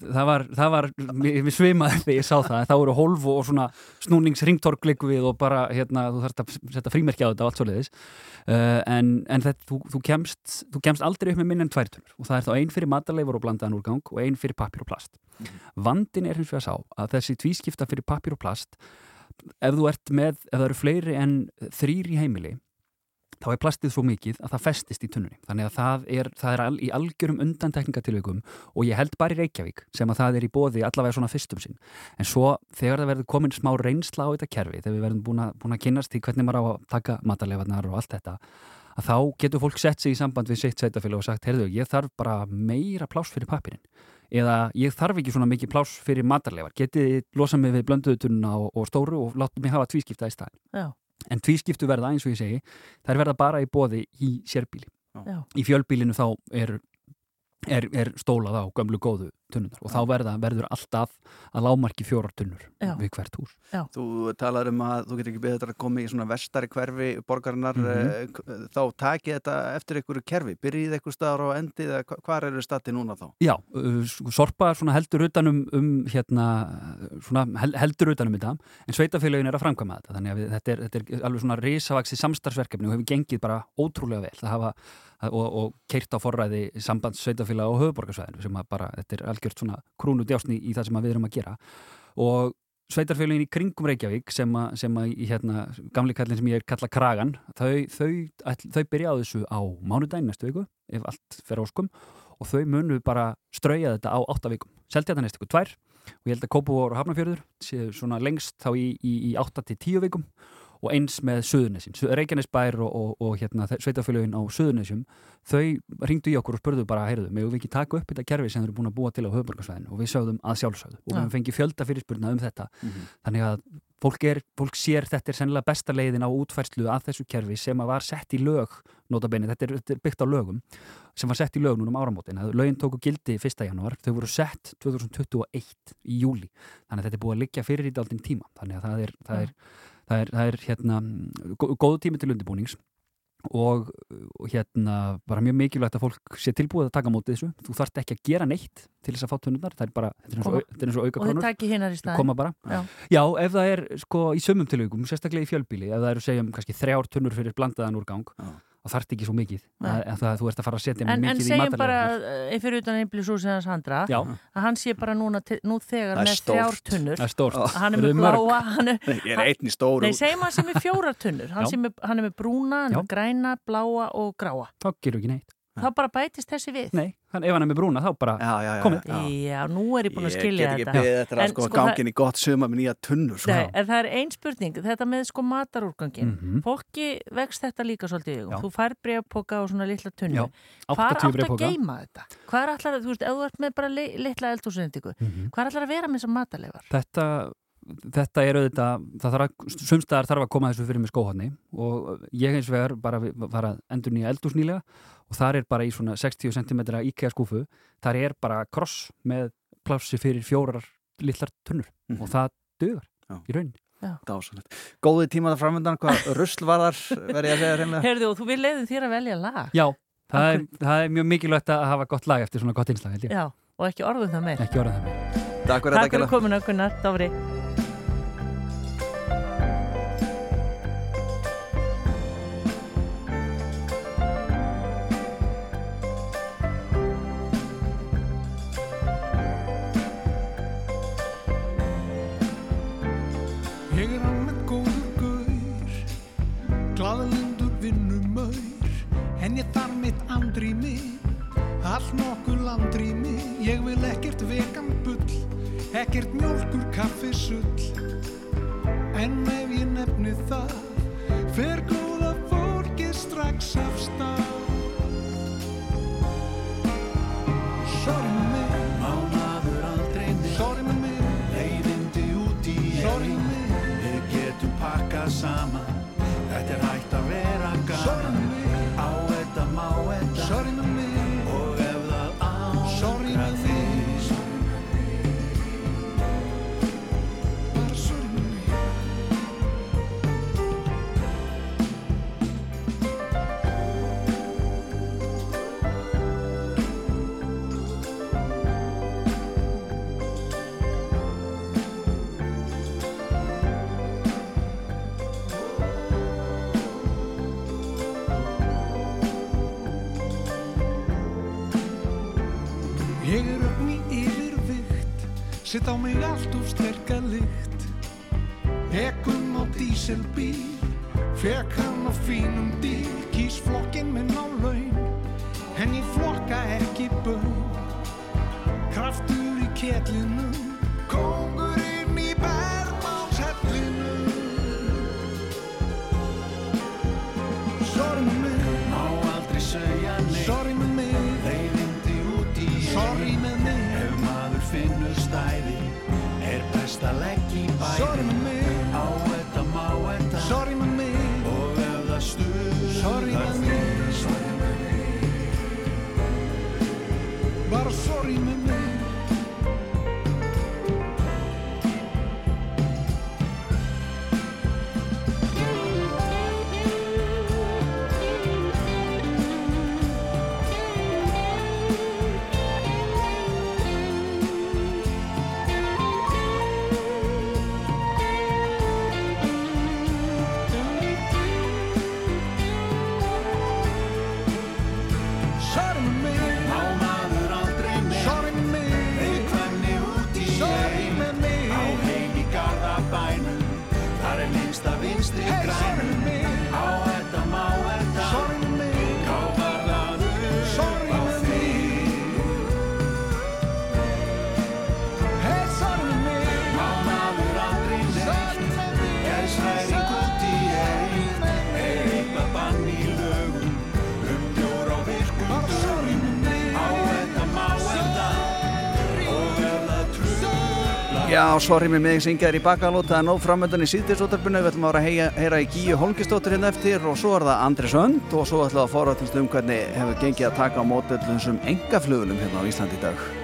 það var, það var við svimaði þegar ég sá það en það voru hólf og svona snúningsringtork liggu við og bara, hérna, þú þarfst að setja frímerki á þetta og allt svo leiðis uh, en, en þetta, þú, þú, kemst, þú kemst aldrei upp með minn en tvær tunnur og það er þá ein fyrir matarleifur og blandaðan úrgang og ein fyrir pappir og plast. Vandin er hins vegar sá að þessi tvískipta fyrir pappir og plast ef þú ert með, ef það eru fleiri en þrýr í heimili þá er plastið svo mikið að það festist í tunnunni. Þannig að það er, það er al, í algjörum undantekningatilveikum og ég held bara í Reykjavík sem að það er í bóði allavega svona fyrstum sinn. En svo þegar það verður komin smá reynsla á þetta kerfi þegar við verðum búin að, búin að kynast í hvernig maður á að taka matarleifarnar og allt þetta að þá getur fólk sett sig í samband við sitt sveitafélag og sagt, heyrðu, ég þarf bara meira pláss fyrir pappirinn eða ég þarf ekki svona mikið pláss fyrir matarleifar. Getið losa mig við blönduðutununa og, og stóru og láta mig hafa tvískipta í staðin. En tvískiptu verða eins og ég segi þær verða bara í bóði í sérbíli Já. í fjölbílinu þá er, er, er stólað á gömlu góðu tunnunar og þá verða, verður alltaf að lámarki fjórar tunnur Já. við hvert hús Þú talar um að þú getur ekki beðið þetta að koma í svona vestari hverfi borgarinnar Mhm. mm þá takið þetta eftir einhverju kerfi byrjið eitthvað staðar og endið eða hva- hvar eru stati núna þá? Já, uh, sko, Sorpa svona heldur utanum um, hérna, heldur utanum þetta en sveitafélagin er að framkvæma þetta þannig að við, þetta, er, þetta er alveg svona risavaksi samstarfsverkefni og hefur gengið bara ótrúlega vel það hafa og, og keirt á forræði sambands sveitafélag á höfuborgarsvæðinu sem að bara, þetta er algjört svona krúnu djásni í það sem við erum að gera. Og sveitarfélagin í kringum Reykjavík sem að, sem að í hérna gamli kallin sem ég er kalla Kragan þau, þau, þau, þau byrja á þessu á mánudaginn næstu viku ef allt fer áskum og þau munu bara strauja þetta á átta vikum. Seldi þetta næstu viku tvær og ég held að Kópavór og Hafnarfjörður séu svona lengst þá í, í, í átta til tíu vikum og eins með Suðurnesin, Reykjanesbær og, og, og hérna, sveitafélagin á Suðurnesjum þau ringdu í okkur og spurðu bara heyrðu, megum við ekki taka upp þetta kerfi sem þau eru búin að búa til á höfuborgarsvæðinu og við sögðum að sjálfsögðu. Og við fengið fjölda fyrirspurna um þetta. Mhm. þannig að fólk, er, fólk sér þetta er sennilega besta leiðin á útfærslu að þessu kerfi sem að var sett í lög notabenni, þetta er, þetta er byggt á lögum sem var sett í lög núna um áramótin. Lögin tóku gildi 1. janúar, þau voru sett 2021 í júli þannig að þetta er búið að liggja fyrir í daldinn tíma. Þannig að það er, það er, það er, það er hérna, gó- góðu tími til undirbúnings og, og hérna bara mjög mikilvægt að fólk sé tilbúið að taka á móti þessu, þú þarft ekki að gera neitt til þess að fá tunnurnar, það er bara þetta er eins og, Koma. au- þetta er eins og auka í staðinn. koma bara Já. Já, ef það er sko í sömum tilvíkum, sérstaklega í fjölbíli ef það eru segjum kannski þrjár tunnur fyrir blandaðan úrgang þá þarft ekki svo mikið að, að það, þú ert að fara að setja En, en mikið í segjum bara, matarleifar uh, fyrir utan einblísúsið hans Handra, Já. að hann sé bara núna, nú þegar Það er með þrjár stórt. tunnur. Það er stórt. Að Hann er Eru með mörg? hann er... Ég er einn í stóru. Nei, segjum hann sem er fjórar tunnur. Hann, er, hann er með brúna, hann með græna, bláa og gráa. þá gerur ekki neitt Þá bara bætist þessi við. Nei, hann, ef hann er með brúna þá bara já, já, já, komið Já, nú er ég búin að Ég skilja get ekki þetta. beðið þetta að sko, sko, gangin í gott suma með nýja tunnur sko. Nei, en það er ein spurning, þetta með sko matarúrgangin. Mhm. Fólki vext þetta líka svolítið. Þú fær breyfpoka og svona litla tunnu. Já, Hvað 80 er átt að geima þetta? Hvað er allar, þú veist, ef þú ert með bara li- litla eldhúsindíku, Mhm. hvað er allar að vera með þessar matarleifar? þetta, þetta er auðvitað það þarf að, sumstaðar þarf að koma þessu fyrir með skóhóðni og ég eins vegar bara var að endur nýja eldús nýlega og þar er bara í svona 60 cm IKEA skúfu, þar er bara kross með plássi fyrir fjórar litlar tunnur og það dugar í rauninni. Góði tíma það framöndan, hvað rusl var þar, verði ég að segja reynlega? Herðu, og þú vil leiðum þér að velja lag. Já, það er, það er mjög mikilvægt að hafa gott lag eftir svona gott einslag held ég. Já, og ekki orðum það meir. Ekki orðað það meir. Takk fyrir komin okkurnar, Dóri. Ég mitt andrými, allt nokkuð landrými. Ég vil ekkert vegan bull, ekkert mjölkur kaffisull, en ef ég nefni það, fer góða fólkið strax af stað. Sorry með mig, má maður aldrei neitt, sorry með mig, leiðindi út í mig Við getum pakkað saman Sitt á mig allt of sterka lykt. Ekkum á díselbíl Fekk hann á fínum díl. Kýs flokkin minn á laun En ég flokka ekki bön Kraftur í kettlinu Já, sorry með mig, syngjaður í bakalót. Það er nóg framöndan í síðdeisóttarpinu við ætlum að vera að heyra, heyra í Gíu Holmgistóttir hérna eftir og svo er það Andri Sönd og svo ætlum við að forrættast um hvernig hefur gengið að taka á mótöldum sem engaflugulum hérna á Íslandi í dag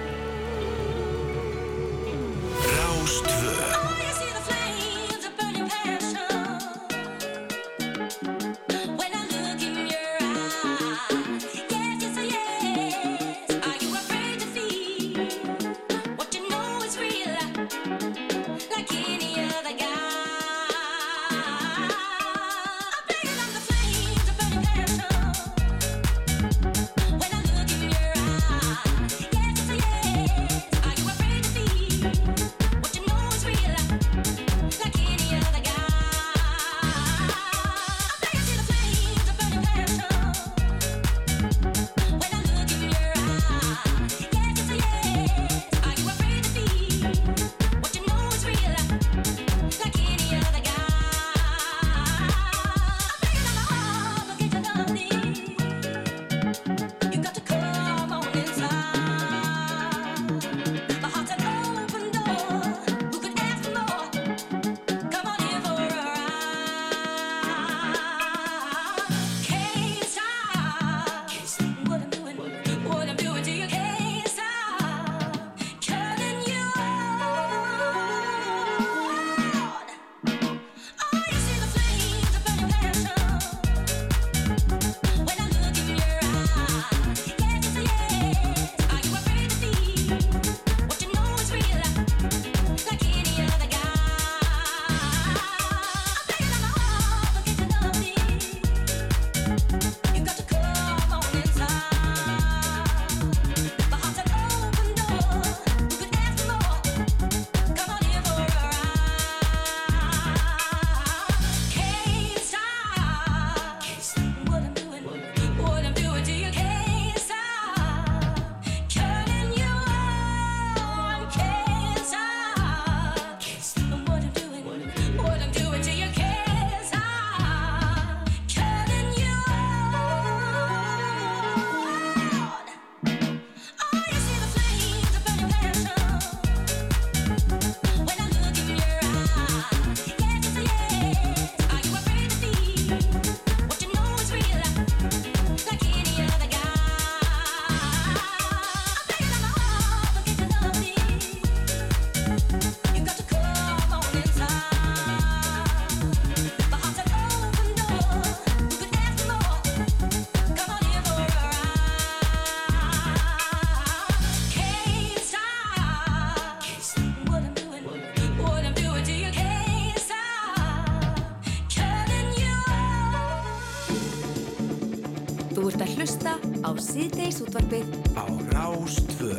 ert að hlusta á síðdeis útvarpið. Á Rástvö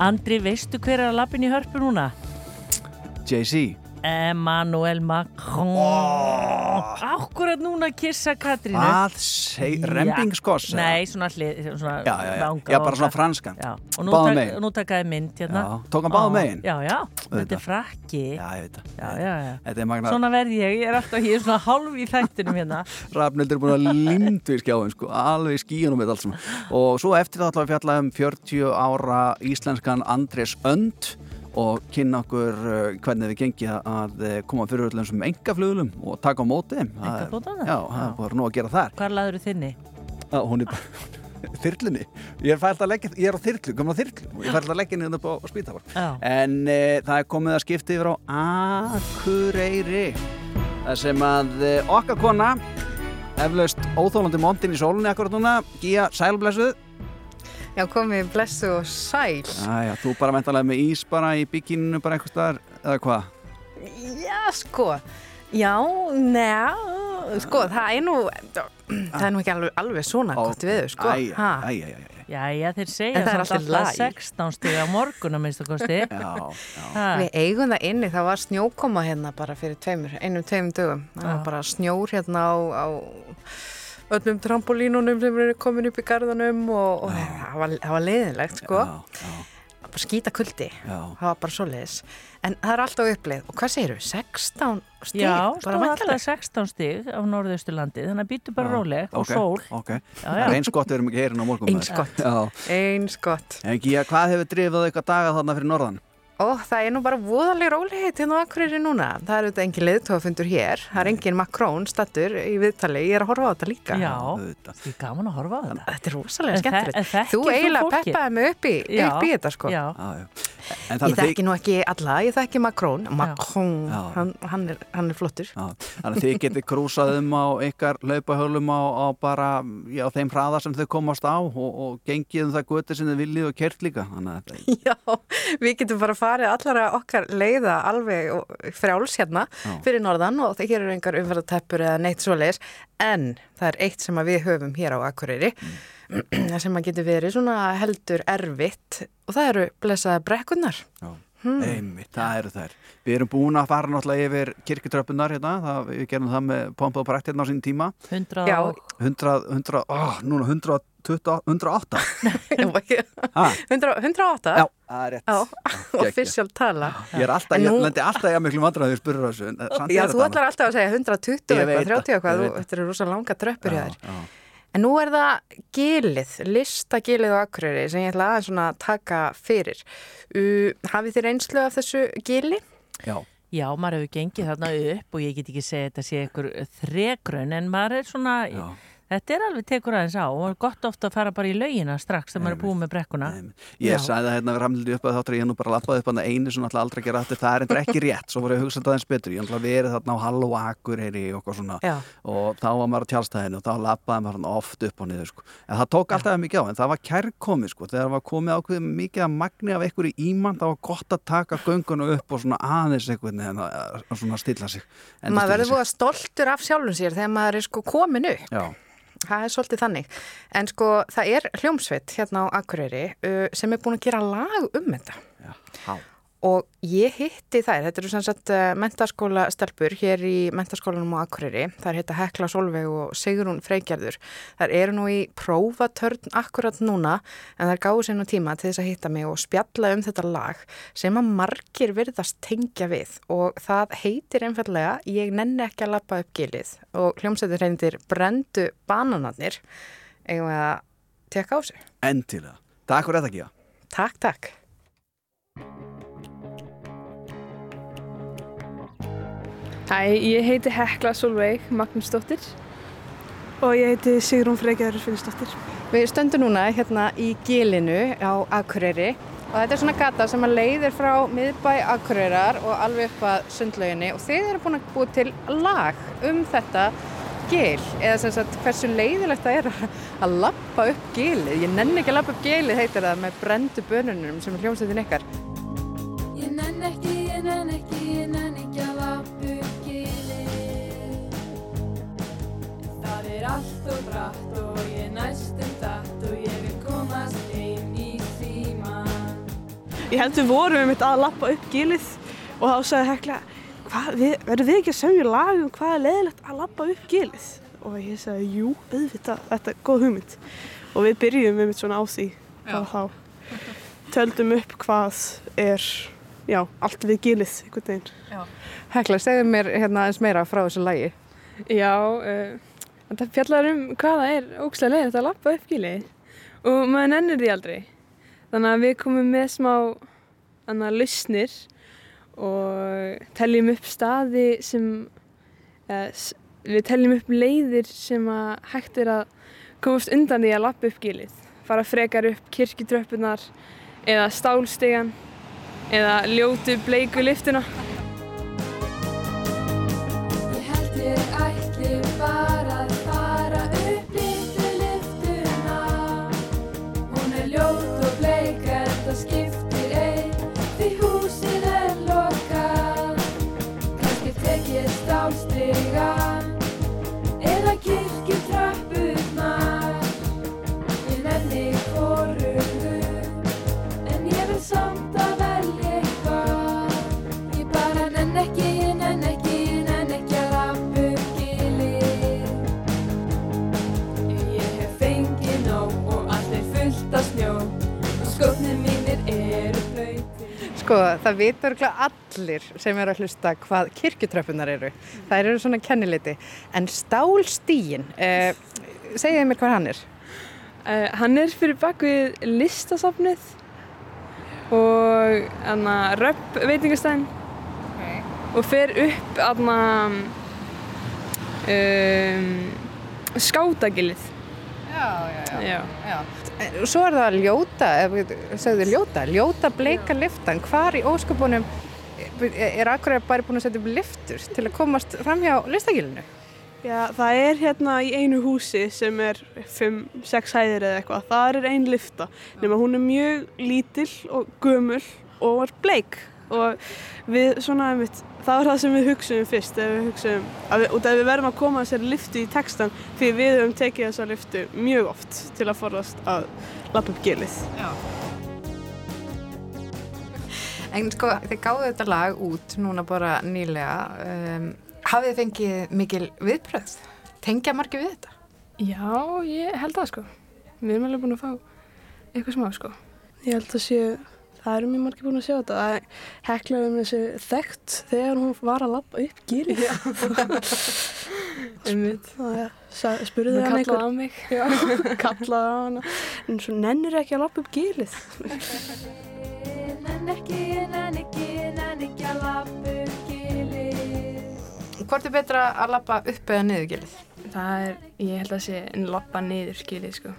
Andri, veistu hver er að lappin í hörpu núna? Jay-Z. Emmanuel Macron Akkurat núna að kissa Katrínu. Hvað seg, rembingskoss? eða? Nei, svona hlið svona Já, já, já. vanga, Já, bara svona franskan. Já, og nú, tak, nú takaði mynd hérna. Tók hann báðum Á, megin? Já, já, þetta er frakki. Já, ég veit það. Magna Svona verð ég, ég er alltaf, er svona hálf í þættinum hérna. Rafnildur er búin að lindu í skjáðum sko, alveg í skíunum með allt saman. Og svo eftir það ætlaum við að fjalla um 40 ára íslenskan Andrés Önd og kynna okkur uh, hvernig við gengi að uh, koma fyrir öllum sem engaflugulum og taka á móti Einkaflugvélum? Já, það er bara nú að gera þar. Hvar laður þinni? Á, hún er bara þyrlunni. Ég er leggja, ég er á þyrlu, komum á þyrlu. Ég er fælt að leggja henni upp á spítafar Já. en e, það er komið að skipta yfir á Akureyri það sem að e, okkar kona eflaust óþólandi mondin í sólunni akkurat núna, Gía Sælblessuð Já, komið blessu og sæl. Æja, þú bara mentalega með ís bara í byggininu bara eitthvað staðar, eða hvað? Já, sko. Já, neða, sko, það er nú, það er nú ekki alveg, alveg svona gott við, sko. Æja, Ha. æja, æja Jæja, þeir En segja það er alltaf alltaf lag. 16 stig á morgun að minnstu kosti Já, já Við eigum það inni, það var snjókoma hérna bara fyrir tveimur, einum tveimur dögum. Það var Já. bara snjór hérna á, á öllum trampolínunum sem eru komin upp í garðanum og, og það, var, það var leiðinlegt, sko. Bara skýta kuldi, Já. það var bara svoleiðis. En það er alltaf uppleið. Og hvað segir þú? 16 stík? Já, bara stóð alltaf væntanlega? 16 stig á norðausturlandi þannig að býtu bara róleg og ok, sól ok. Já, já. er eins gott við erum ekki heyrin á morgun Eins gott. Já. Eins gott. En Gía, hvað hefur drifið eitthvað daga þarna fyrir norðan? Ó, það er nú bara voðaleg rólegheit hérna á Akureyri núna. Það er auðvitað engin leiðtófafundur hér. Það er engin Macron stattur í viðtali. Ég er að horfa á þetta líka. Já, það er gaman að horfa á þetta Þetta er rosalega skemmtilegt. Þú eiginlega peppaði mig upp í, Já, upp í þetta sko. já. En Ég þekki nú ekki alla, ég þekki Macron. Macron, Já. hann, hann, er, hann er flottur. Já, þannig að þið getið krúsað um á ykkar laupahölum á, á bara já, þeim hraða sem þau komast á og, og gengið um það göti sem þið viljið og kert líka þannig að þetta Já, við getum bara farið allara okkar leiða alveg og- frjáls hérna Já. fyrir norðan og það hér eru engar umferðateppur eða neitt svoleiðis en það er eitt sem að við höfum hér á Akureyri það sem að getur verið svona heldur erfitt og það eru blessaða brekkunnar Já. Hmm. Einmitt, það eru þær. Við erum búin að fara náttúrulega yfir kirkutröppunar hérna, það, við gerum það með pompa og prætt hérna á sín tíma. 100 Já. 100, 100, oh, núna 120, 108. Ha? 100 108? Já, það er rétt. Já, official tala Ég er alltaf, En ég nú- lendi alltaf ég að miklu vandræði þegar ég spurur þessu. en samt Já, þú ætlar alltaf að segja 120 Ég eitthvað, veit það, 30 eitthvað, þetta eru rosa langa tröppur. Já, En nú er það gilið, listagilið á Akureyri sem ég ætla aðeins svona að taka fyrir. Uh, hafið þið reynslu af þessu gili? Já. Já, maður hefur gengið þarna upp og ég get ekki segið þetta sé ykkur þregrun en maður er svona, þetta er alveg tekur aðeins á og er gott ofta að fara bara í laugina strax þegar maður er búið með brekkuna. Ég Já. sagði það hérna við ramlið upp að þáttur að ég nú bara lappaði upp að einu sem alltaf aldrei að gera þetta, það er endur ekki rétt svo voru ég að hugsa þetta aðeins betur, ég hef alltaf verið þarna á Hall og Akureyri og eitthvað svona Já. og þá var maður á tjálstæðinu og þá lappaði maður þarna oft upp og niður sko. en það tók alltaf mikið á, en það var kærkomið sko, þegar var komið ákveðið mikið að magni af einhverju ímann, það var gott að taka gönguna upp og svona aðeins einhvern veginn að að svona stilla sig Maður verður búið stoltur af sjálfum sér þegar maður er sko komin upp. Já, Það er svolítið þannig. En sko það er hljómsveit hérna á Akureyri uh, sem er búin að gera lag um þetta. há Og ég hitti þær, þetta eru sem sagt uh, mentaskóla stelpur hér í mentaskólanum á Akureyri. Það heita Hekla Solveig og Sigrún Freygerður. Það eru nú í prófatörn akkurat núna en er gáðu sér nú tíma til þess að hitta mig og spjalla um þetta lag sem að margir virðast tengja við og það heitir einfallega Ég nenni ekki að lappa upp gilið og hljómsveitir reyndir Brendu bananarnir eigum við að tekka á sig. Endilega, takk fyrir þetta ekki Takk, takk. Hæ, ég heiti Hekla Solveig Magnúsdóttir og ég heiti Sigrún Freygjörður Finnsdóttir. Við stöndum núna hérna í gilinu á Akureyri og þetta er svona gata sem að leiðir frá miðbæ Akureyrar og alveg upp að sundlauginni og þið eru búin að búið til lag um þetta gil eða sem sagt hversu leiðilegt það er að- lappa upp gilið. Ég nenni ekki að lappa upp gilið heitir það með brendu bönunum sem er hljómsveitin ykkar. Ég nenn ekki, ég nenn ekki, ég nenn ekki að Er allt og brætt og ég næstum datt og ég vil komast heim í síman Ég held við vorum einmitt að lappa upp gilið og þá sagði Hekla, hvað, við, verðum við ekki að semja lag um hvað er leðilegt að labba upp gilið? Og ég sagði, jú, auðvitað, þetta er góð hugmynd. Og við byrjum með mitt svona á því, þá þá. Töldum upp hvað er, já, allt við gilið, einhvern veginn. Hekla, segðu mér hérna eins meira frá þessu lagi. Já, uh, þetta fjallar um hvað það er ógslag leiðilegt að labba upp gilið. Og maður nennir því aldrei. Þannig að við komum með smá annað lausnir og teljum upp staði sem eða, við teljum upp leiðir sem að hægt er að komast undan því að lappa upp gilið fara frekar upp kirkjutröppunar eða stálstegan eða ljótu bleiku liftuna Sko, það vitur allir sem eru að hlusta hvað kirkjutröppunar eru. Það eru svona kenniliti. En stálstígin, uh, segið mér hvað hann er. Uh, hann er fyrir bakvið listasafnið og röpp veitingastæðin og fer upp anna, um, skátagilið. Já, já, já. já. Eh, Svo er það ljóta, eða segðu ljóta, ljóta bleika liftan. Hvar í ósköpunum er akkurat bara búin að setja upp liftur til að komast fram hjá listagilinu? Já, það er hérna í einu húsi sem er 5-6 hæðir eða eitthvað. Það er ein lifta, nema hún er mjög lítill og gömul og var bleik. Og við svona, einmitt, það var það sem við hugsaðum fyrst, við hugsaðum, að við, af við verðum að koma þessari liftu í textan, því við höfum tekið þessa liftu mjög oft til að forðast að lappa upp gilið. Já. En sko, þið gáðu þetta lag út núna bara nýlega. Um, hafið þið fengið mikil viðbröð? Tengja margir við þetta? Já, ég held það sko. Við erum alveg búin að fá eitthvað smá sko. Ég held að sé, það eru mjög margir búin að sjá þetta. Það heklaði um þessi þekkt þegar hún var að lappa upp gýrið. Það spurði hann kallaði á mig. Já, kallaði á hana. En svo nennir ekki að lappa upp gýrið. Nenn ekki, nenn ekki, nenn ekki að lappa upp gilið. Hvort er betra að lappa upp eða niður gilið? Það er, ég held að sé en lappa niður gýrið sko.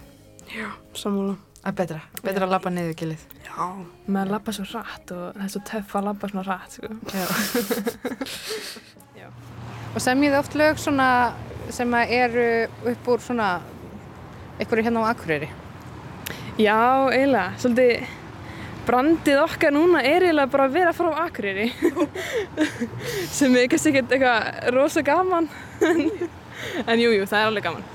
Já, sammála. Það er betra, betra að lappa niður gilið. Já. Maður lappa svo rætt og það er svo töff að lappa svona rætt sko. Já. Og semjið oft lög svona sem að eru upp úr svona einhverju hérna á Akureyri. Já, eiginlega. Svolítið brandið okkar núna er eiginlega bara að vera frá Akureyri. sem er kannski ekkert eitthvað rosa gaman. en jú, jú, það er alveg gaman.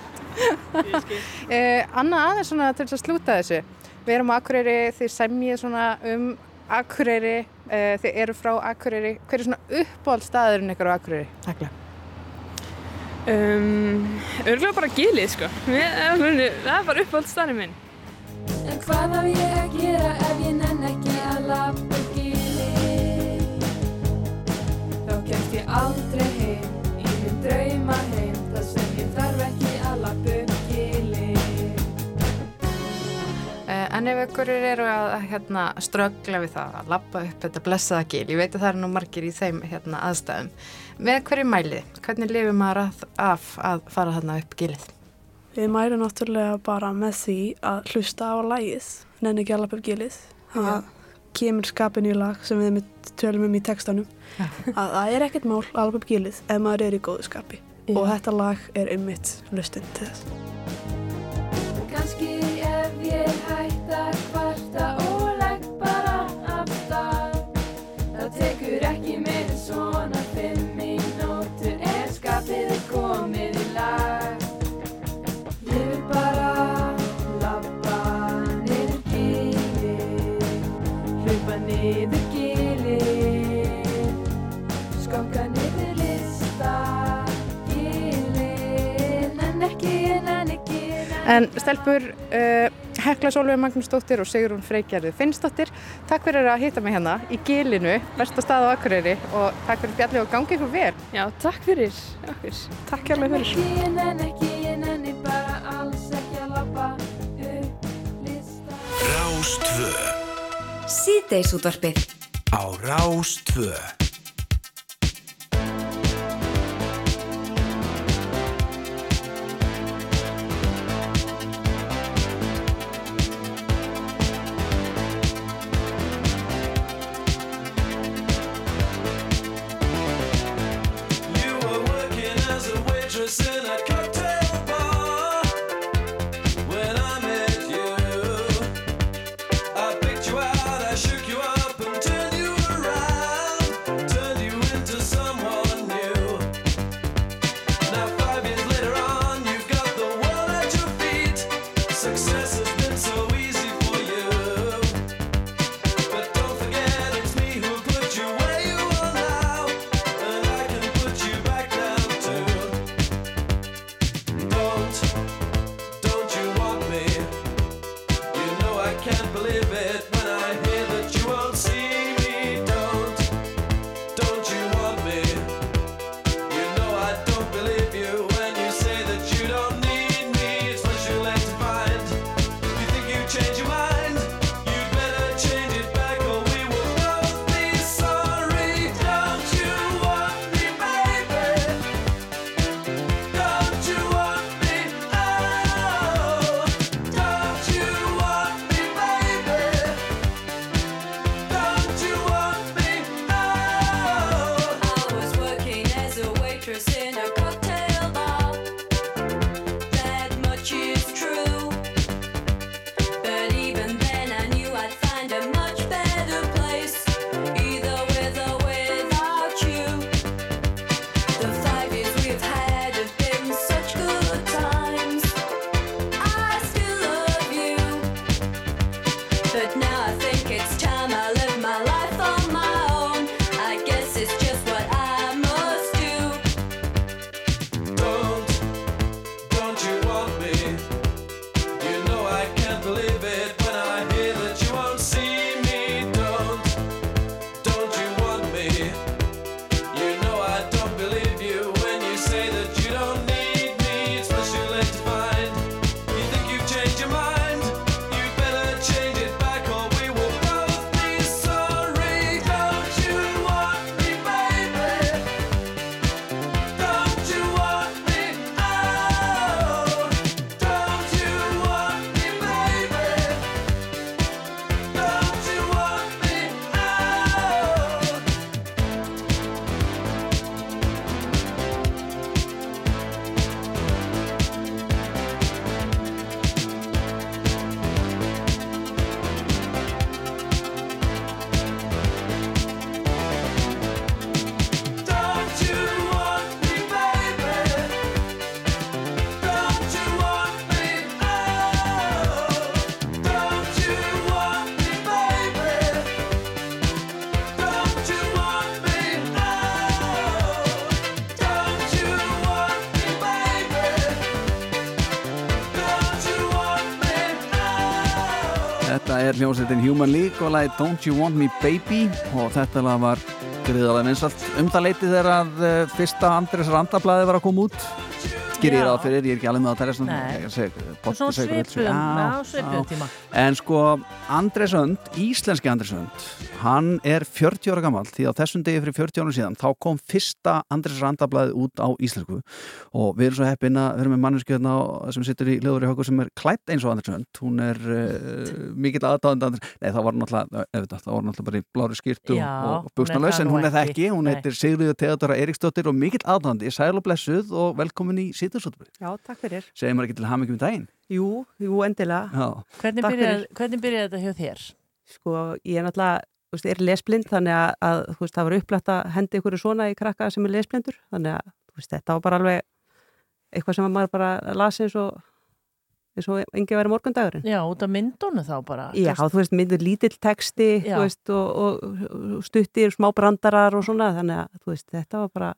Eh, Anna aðeins svona til þess að slúta þessu. Við erum á Akureyri, þið semjið svona um Akureyri, eh, þið eru frá Akureyri. Hver er svona uppáhaldstaðurinn ykkur á Akureyri? Takla. Um, örgulega bara gilið, sko. Mér- Það er bara uppáhald staðnum minn. En hvað á ég að gera ef ég nenn ekki að lappa upp gilið? Þá kemst ég aldrei heim En ef ykkur eru að hérna, ströggla við það að lappa upp þetta blessaða gil, ég veit að það eru nú margir í þeim hérna, aðstæðum, með hverju mælið? Hvernig lifir maður að, af að fara þarna upp gilið? Við mærum náttúrulega bara með því að hlusta á lagið, nenni ekki að lappa upp gilið. Það kemur skapin í lag sem við mitt tölum um í textanum. Að það er ekkert mál að lappa upp gilið ef maður er í góðu skapi. Já. Og þetta lag er einmitt lustin til þess. En stelpur, uh, Hekla Sólveig Magnúsdóttir og Sigrún Freygerði Finnsdóttir, takk fyrir að hitta mig hérna í Gilinu, besta stað á Akureyri og takk fyrir spjalli og gangi ykkur vel. Já, takk fyrir okkur. Takk hérlega fyrir. Ég nenni ekki, ég nenni bara alls ekki að labba upp lista Rástvö Síðdeisútvarpið á Rástvö hljómsveitin Human League og lagi Don't You Want Me Baby. Og þetta lag var gríðalega vinsalt um það leiti þegar að uh, fyrsta Andres Randablaði var að koma út gerir ég ráð fyrir, ég er ekki alveg með að tæra svona. Já, svipuðum tíma. En sko, Andres Önd, íslenski Andres Önd hann er 40 ára gammal því á þessum degi fyrir 40 ára síðan þá kom fyrsta Andres Randablaði út á íslensku. Og við erum svo heppin að erum með mannesku hérna sem situr í liður í höggur sem er klætt eins og Andres Önd. Hún er uh, mikill aðdáðandi Andres Nei, það var það var náttúrulega bara í blári skýrtu Já, og, hún buksnalaus en hún er það ekki. hún heitir Sigriður Theodora Eiríksdóttir og mikill aðdáðandi, sæl og blessuð og velkomin í Sýtursóttur Já, takk fyrir. Segir maður ekki til hamingjum í daginn? Jú, jú, endilega. Já. Hvernig byrjaði, hvernig byrjaði þetta hjá þér? Sko, ég er náttúrulega, þú veist, er lesblind, þannig að, að þú veist, það var upplætt að hendi ykkur svona í krakka sem er lesblindur, þannig að, þú veist, þetta var bara alveg eitthvað sem maður bara lasi eins og, eins og engi verið morgundagurinn. Já, út af myndunum þá bara. Já, þú veist, myndir lítill texti, Já. þú veist, og, og stuttir, smá brandarar og svona, þannig að, þú veist, þetta var bara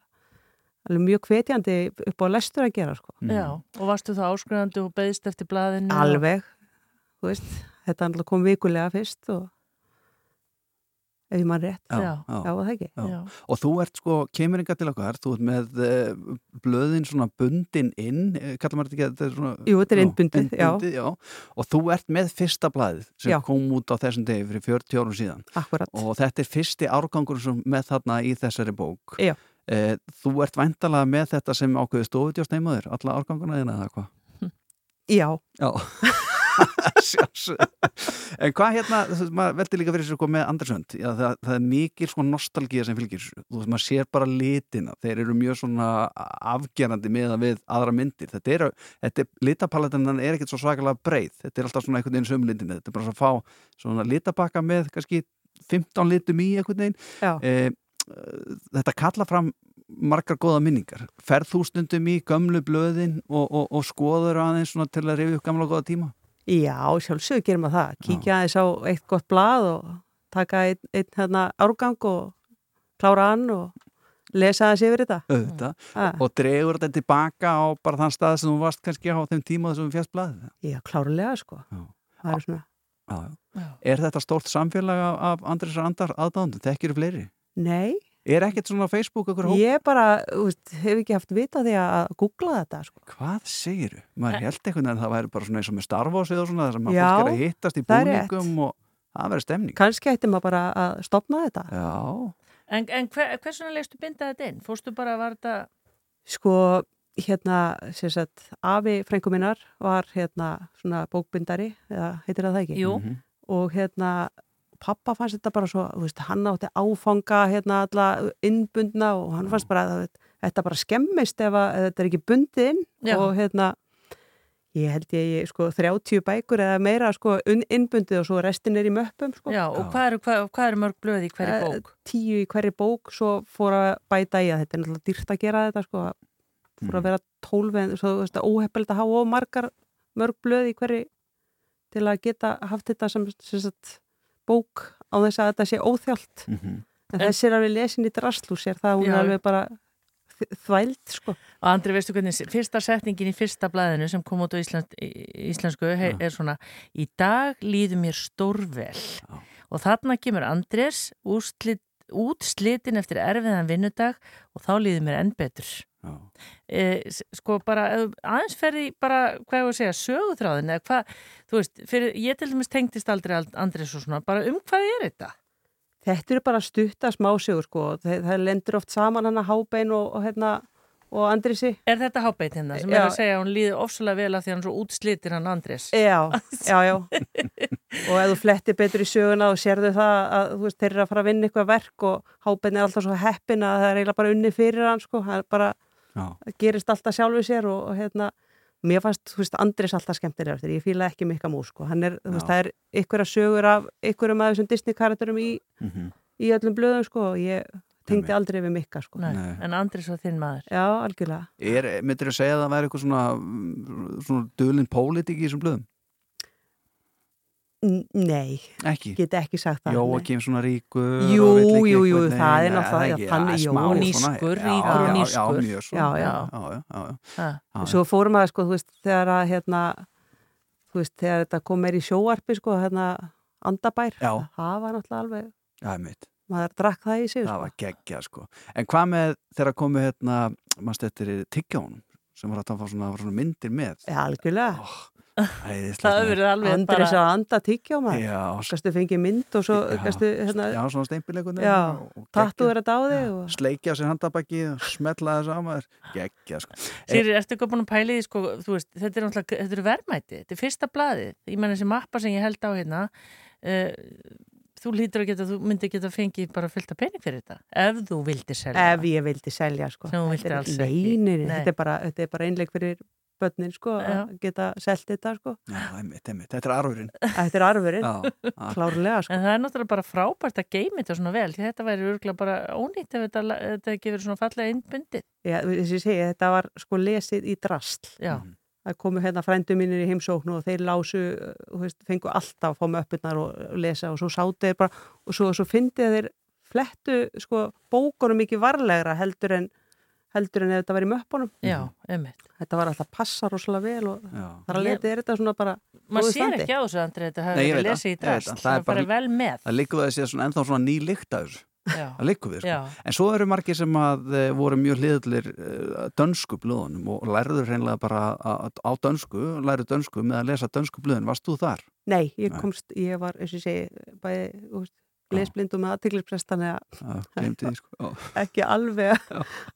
alveg mjög hvetjandi upp á lestur að gera sko. Já, og varstu þá áskrifandi og beðist eftir blaðinu? Alveg, þú veist, þetta náttúrulega kom vikulega fyrst og ef ég mann rétt. Já, já það ekki. Já. Og þú ert sko, kemur yngar til okkar, þú ert með uh, blöðin svona bundin inn, eh, kallar maður þetta ekki, þetta er svona... Jú, þetta er innbundið, já. innbundið, já. Og þú ert með fyrsta blaðið sem Já. kom út á þessum degi fyrir 40 árum síðan. Akkurat. Og þetta er fyrsti árgangur sem með þarna í þessari bók. Já. Eh, þú ert væntalega með þetta sem ákveði stofutjóst neymaður, alla árganguna þína eða hvað? Já. Já. En hvað hérna, maður veldi líka fyrir sér sko með Andersönd, já, það, það er mikil svona nostalgía sem fylgir þú veist, maður sér bara litina, þeir eru mjög svona afgerandi meðan við aðra myndir, þetta er, þetta er litapaletinnan er ekkert svo svakalega breið, þetta er alltaf svona einhvern veginn sömlindinni, þetta er bara svona að fá svona litabakka með kannski 15 litum í einhvern veginn. Eh, þetta kalla fram margar góða minningar ferð þú stundum í gömlu blöðin og, og, og skoður aðeins svona til að rifja upp gamla góða tíma Já, sjálfsögur gerum að það. Kíkja aðeins á eitt gott blað og taka einn, einn hérna, árgang og klára hann og lesa aðeins yfir þetta. auðvitað Ah. og dregur þetta tilbaka á bara þann stað sem þú varst kannski á þeim tíma þessum fjast blaðið Já, klárlega sko. Er svona, já, já. Er þetta stórt samfélag af, Andrisar Andar aðdáðundum? Þekkir fleiri? Nei, Er ekkert svona á Facebook okkur hóp? ég bara, veist, hef ekki haft vita því að googla þetta sko. Hvað segiru? Maður held einhvern veginn að það væri bara svona eins og með starfásið og svona þar sem að Já, fólk er að hittast í búningum og það verður stemning. Kannski ætti maður bara að stopna þetta. Já. En, en hver, hversuna leistu binda þetta inn? Fórstu bara að var þetta... Sko, hérna, sem sagt, afi frængu minnar var hérna svona bókbindari, eða heitir það það ekki? Jú. Mhm. Og hérna, pappa fannst þetta bara svo, þú veist, hann átti áfanga hérna alla innbundna og hann fannst bara að þetta bara skemmist ef, að, ef þetta er ekki bundið inn Já. og hérna, ég held ég, ég sko 30 bækur eða meira sko un- innbundið og svo restin er í möppum sko. Já, og hvað eru, hvað, hvað eru mörg blöð í hverju Eh, bók? Tíu í hverju bók, svo fór að bæta í að þetta er náttúrulega dýrt að gera þetta sko, fór Mm. að vera tólf en svo þú veist að óheppilegt að hafa of margar mörg blöð í hverju til að geta haft þetta sem, sem sagt, bók á þess að þetta sé óþjált. Mhm. en þessi er alveg lesin í drastlús er það hún Já. er alveg bara þ- þvæld sko. Og Andri, veistu hvernig, fyrsta setningin í fyrsta blaðinu sem kom út á íslensk, íslensku hei, er svona Í dag líður mér stórvel. Og þarna kemur úrslit, útslitin eftir erfiðan vinnudag og þá líður mér enn betur e, sko bara aðeins ferði bara, hvað ég var að segja, sögutráðin eða hvað, þú veist, fyrir, ég til dæmis tengdist aldrei Ald- Andrés og svona, bara um hvað er þetta? Þetta eru bara stutta smásögur sko það, það lendur oft saman hann að hábein og, og hérna og Andrisi Er þetta hábeit hérna sem Já. er að segja að hún líður ofsalega vel af því að hann er svo útslitin hann Andrés? Já, já, já. og ef þú flettir betur í söguna og sérðu það að þú veist, þeir eru að fara að vinna eitthvað verk og hábenn er alltaf svo heppin að það er eiginlega bara unni fyrir hann sko, það er bara. Það gerist alltaf sjálfu sér og, og hérna, mér fannst, þú veist, Andris alltaf skemmtilega eftir, ég fíla ekki mikka mús sko, hann er, þú veist, það er ykkur sögur af ykkurum af þessum Disney karakterum í, Mhm. í öllum blöðum sko og ég tengdi aldrei við mikka sko. Nei, en Andrés var þinn maður. Já, algjörlega. Er, myndir þú segja að það væri eitthvað svona, mm, svona dölinn pólitík í þessum blöðum? Nei, Ekki? get ekki sagt það. Jóakim svona ríkur Jú, jú, jú, það er náttúrulega, ekki, hann ja, smá Jó. svona, Nískur, já, ríkur og já, nískur. Já. Já, já. já, já. Svo fórum að, sko, þú veist, þegar að, hérna, þú veist, þegar þetta kom meir í sjóarpi, sko, hérna, andabær, það var náttúrulega alveg, Já, mitt. maður drakk það í sig, Það sko. var geggja, sko. En hvað með þegar komu hérna, mannst þetta er tyggjónum, sem var að svona, var svona myndir með? Já, algjörlega. Það hefur verið alveg Andris bara... að anda tyggja á maður. Já, Gastu fengið mynd og svo, Já. gastu, hérna, Já, svona steimpileikunar. já, tattu er þetta á þig og... Sleikja á sér handabæki og smetla þess á maður. Geggja, sko. Sýri, ertu ekki búin að pæla í því, sko, þú veist, þetta er náttúrulega, þetta er verðmæti, þetta er fyrsta blaðið, ég menn þessi mappa sem ég held á hérna, uh, þú lítur að geta, þú myndir geta fengið bara fullt af pening fyrir þetta, ef þú vildir selja. Ef ég vildi selja, sko. Þú er- alls ekki. nei, nei, Nei. þetta er bara, þetta er bara einleik fyrir börnin, sko, Já. að geta selt þetta, sko. Já, einmitt, einmitt. Þetta er arfurinn. Þetta er arfurinn, klárlega, sko. En það er náttúrulega bara frábært að geima þetta svona vel, því þetta væri örgulega bara ónýtt ef þetta, þetta verið svona fallega innbundið. Já, þess að ég segi, þetta var sko lesið í drastl. Já. Það komu hérna frændu mínir í heimsóknu og þeir lásu, veist, fengu alltaf að fá með öppurnar og lesa og svo sátu þeir bara og svo, svo fyndið þeir flettu sko bókunum mikið varlegra heldur en heldur en ef þetta var í möppunum Já, einmitt. Þetta var alltaf passa rosalega vel og Já. þar að leta er þetta svona bara góðu sér standi. ekki á þessu, Andri, þetta hefur Nei, verið lesið í drast. það. Það er bara vel með. Það liggur það að sé svona ennþá svona ný lykt af þessu. Já. Það liggur við, sko. En svo eru margir sem að e, voru mjög hliðallir e, dönsku blöðunum og lærður hreinlega bara að, á dönsku, lærður dönsku með að lesa dönsku blöðun. Varst þú þar? Nei, ég komst, ég var, eins og ég segi, bæði, þú veist, lesblind og með Já, glemdi því, sko. Já. ekki alveg,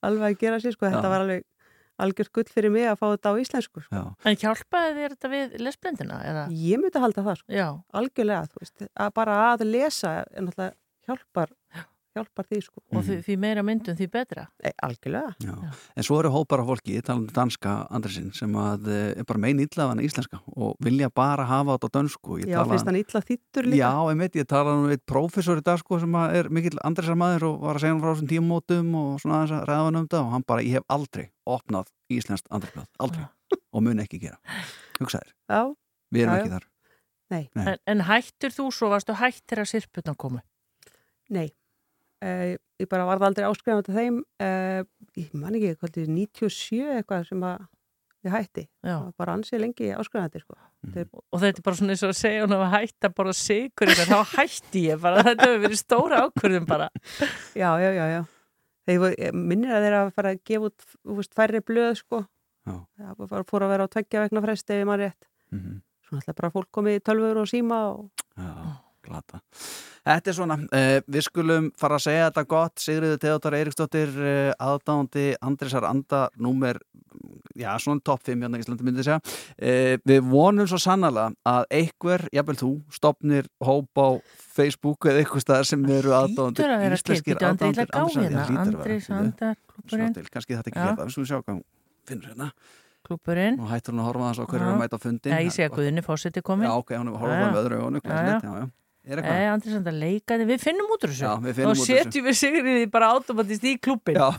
alveg að gera sér, sko. Þetta Já. var alveg algjört gull fyrir mig að fá þetta á íslensku, sko. En hjálpaði þér þetta við lesblindina? Eða? Ég myndi halda það, sko. Já. Algjörlega, þú veist, að bara að lesa er náttúrulega hjálpar, því, sko. Og því, því meira myndum, því betra? Nei, algjörlega. Já. En svo eru hópar af fólki, ég tala um danska Andresinn, sem að e, er bara mein illaðan íslenska og vilja bara hafa þetta á dönsku. Ég Já, tala- finnst hann illa þýttur líka? Já, einmitt, ég tala um eitt prófessor í dag sko sem að er mikill Andresar maður og var að segja hann frá þessum tímamótum og svona aðeins að ræða hann um þetta og hann bara, ég hef aldrei opnað íslenskt Andresblad, aldrei og mun ekki gera. Hugsaðir. Já. Við erum Já, ekki já. þar. Nei. Nei. En, en hættur þú svo, varstu hættir að sirputna komu? Nei, uh, ég bara varð aldrei áskrifað til þeim, uh, ég man ekki hvað þetta er 97 eitthvað sem að ég hætti, bara ansið lengi áskrifað þetta sko. Þetta er, Og þetta er bara svona eins og að segja hún að hætta bara sigur eitthvað, þá hætti ég bara, þetta hefur verið stóra ákvörðum bara. já, já, já, já. Ég minnir að þeir að fara að gefa út veist, færri blöð sko. Það fór að vera á tveggja vegna fresti ef maður rétt. Mhm. Svona alltaf bara fólk komið í tölvur og síma og Já, glata. Þetta er svona, uh, við skulum fara að segja þetta gott, Sigriður Theodor Eiríksdóttir, uh, aðdándi Andrisar Anda, númer, já, svona topp 5 hérna í Íslandi myndi ég segja. Uh, við vonum svo sannlega að einhver, jafnvel þú, stopnir hóp á Facebook eða eitthvað staðar sem eru aðdándi, Hlýtur að vera til, býtu Andri, ég ætla að gá hérna, Andris Andar, klúburinn. Til, kannski þetta ekki það, við skulum sjá hvað hún finnur hérna. Klúburinn. Og hættur hún að horfa þess á hverju er að mæta á fundin. Já, ég sé að Guðinni fórseti komin. Já, ok, hún er að horfa með öðru augunum, glæsilegt, já, já. Nei, Andris Andar leikandi, við finnum út úr þessu. Já, við finnum út úr Og setjum við Sigriði bara automatist í klúbin. Já.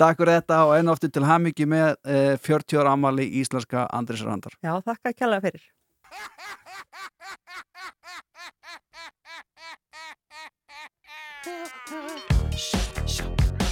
Takk fyrir þetta og enn oftur til hamingi með eh, 40 ára amali íslenska Andris Randar. já, þakka kjærlega fyrir. Windmill,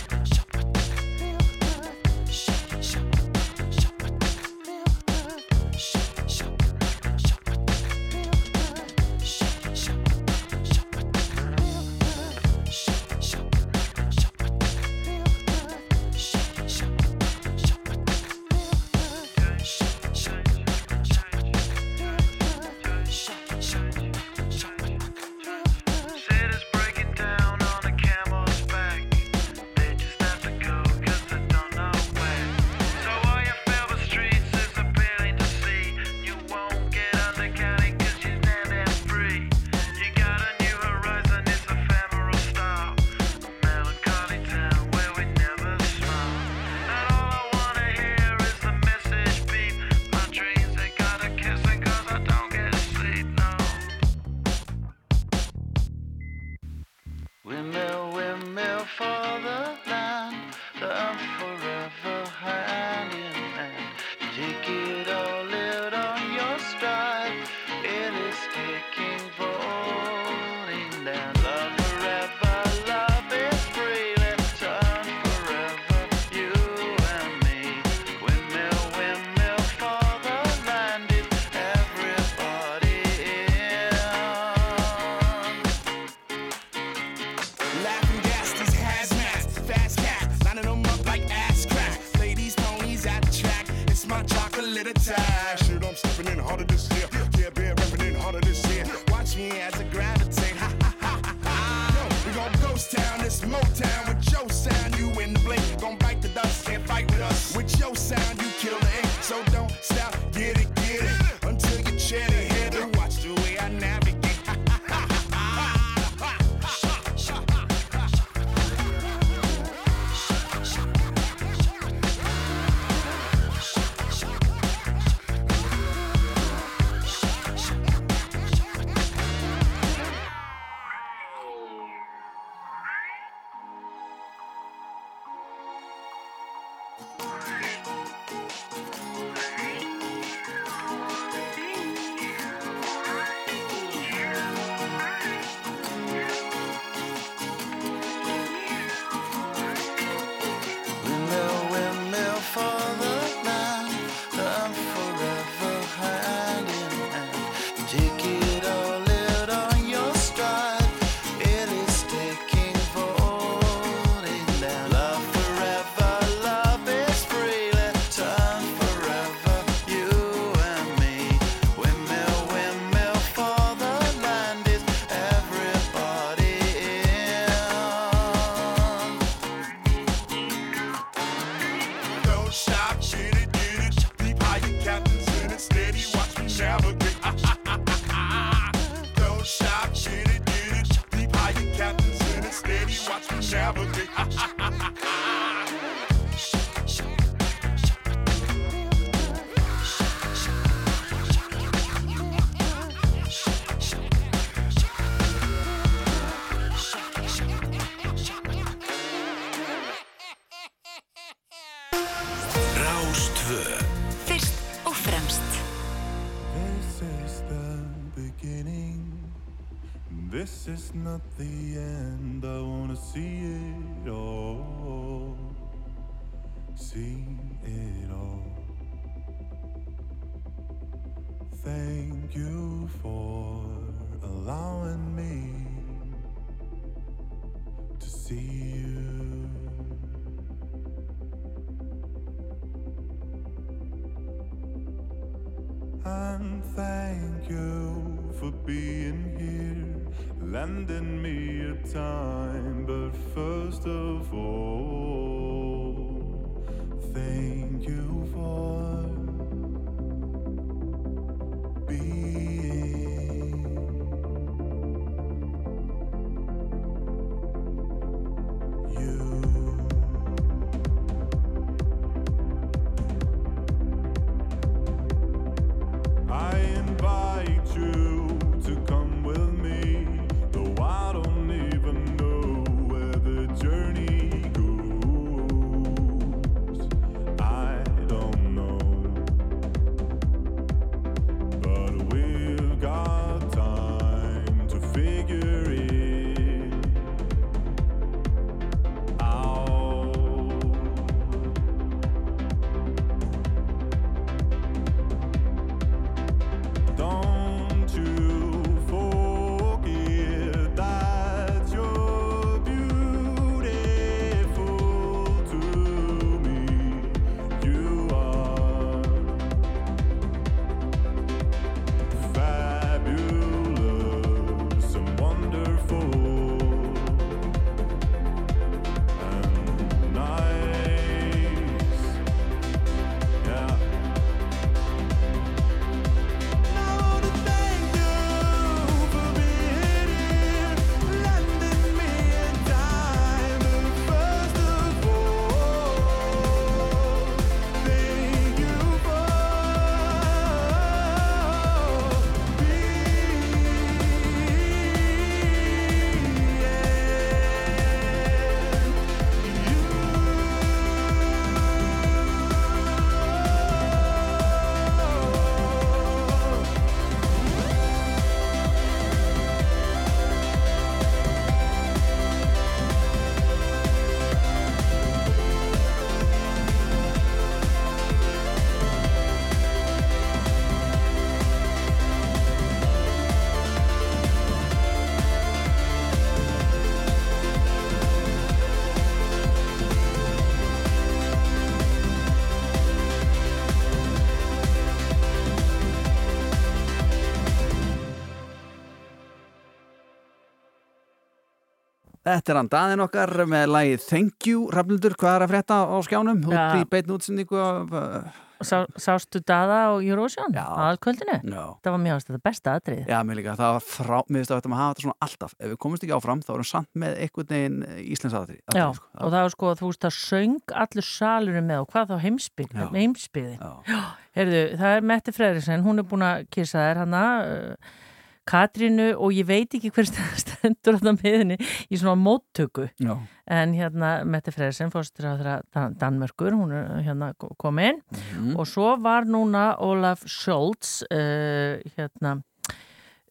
Þetta er hann daðin okkar með lagið Thank You, Rafnildur, hvað er að frétta á skjánum? Já. í beitn útsendingu af... Uh, Sá, sástu daða á Eurovision? Já. Aðalkvöldinu? Já. Það var mjög þetta besta atrið. Já, mér líka, það var frá, mér finnst að þetta maður hafa þetta svona alltaf. Ef við komumst ekki áfram, þá erum við samt með einhvern veginn Íslands aðri. Já, og það var sko, þú veist, það söng allur salurinn með og hvað þá heimsbygg, Já. heimsbyggðin. Já. Heyrðu, það er Mette Freyrisson, hún er búin að kissa þér hana, uh, Katrínu og ég veit ekki hver stendur á það með henni í svona móttöku. Já. En hérna Mette Freyrisson, fórstur á Dan Danmörkur, hún er hérna komin Mhm. og svo var núna Olaf Scholz, uh, hérna,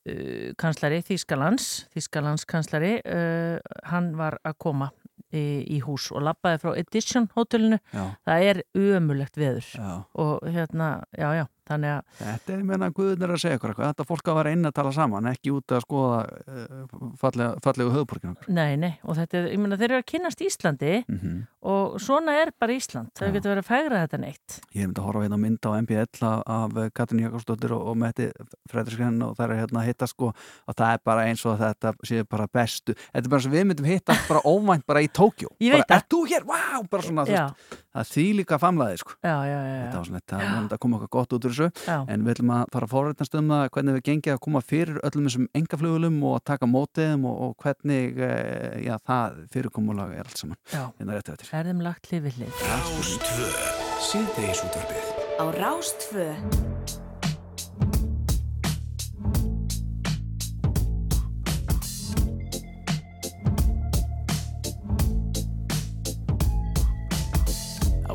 uh, kanslari Þískalands, Þískalands kanslari, uh, hann var að koma í, í hús og lappaði frá Edition hótelinu. Já. Það er ömulegt veður Já. og hérna, já, já, þannig að Þetta er, meina, Guðun er að segja ykkur eitthvað. Þetta fólk að vera inn að tala saman, ekki út að skoða uh, fallega, fallegu höfðborginu okkar. Nei, nei, og þetta er, ég meina, þeir eru að kynast Íslandi Mhm. og svona er bara Ísland. Það getur verið að fegra þetta neitt. Ég hef myndið að horfa hérna á mynd á MBL af, af Katrin Jakobsdóttir og, og Metti Fredriksson og það er hérna að hitta sko og það er bara eins og þetta sé bara bestu þetta er bara sem við myndum hitta bara óvænt bara í Tókjó bara. Er þú hér? Vá! Bara svona, það er því líka famlaði sko. Þetta var svona, að koma okkar gott út úr þessu Já. en við ætlum að fara að fórrætnast um það hvernig við gengið að koma fyrir öllum þessum engaflugulum og að taka mótiðum og, og hvernig e, já, það fyrirkomulag er allt saman Já. hérna rétt eftir Erðum lagt hlið við hlið. Rástvö, síðdegisútvarfið. Á Rástfö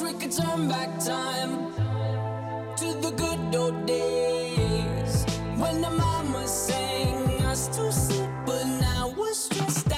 Wish we could turn back time to the good old days when the mama sang us to sleep, but now we're stressed out.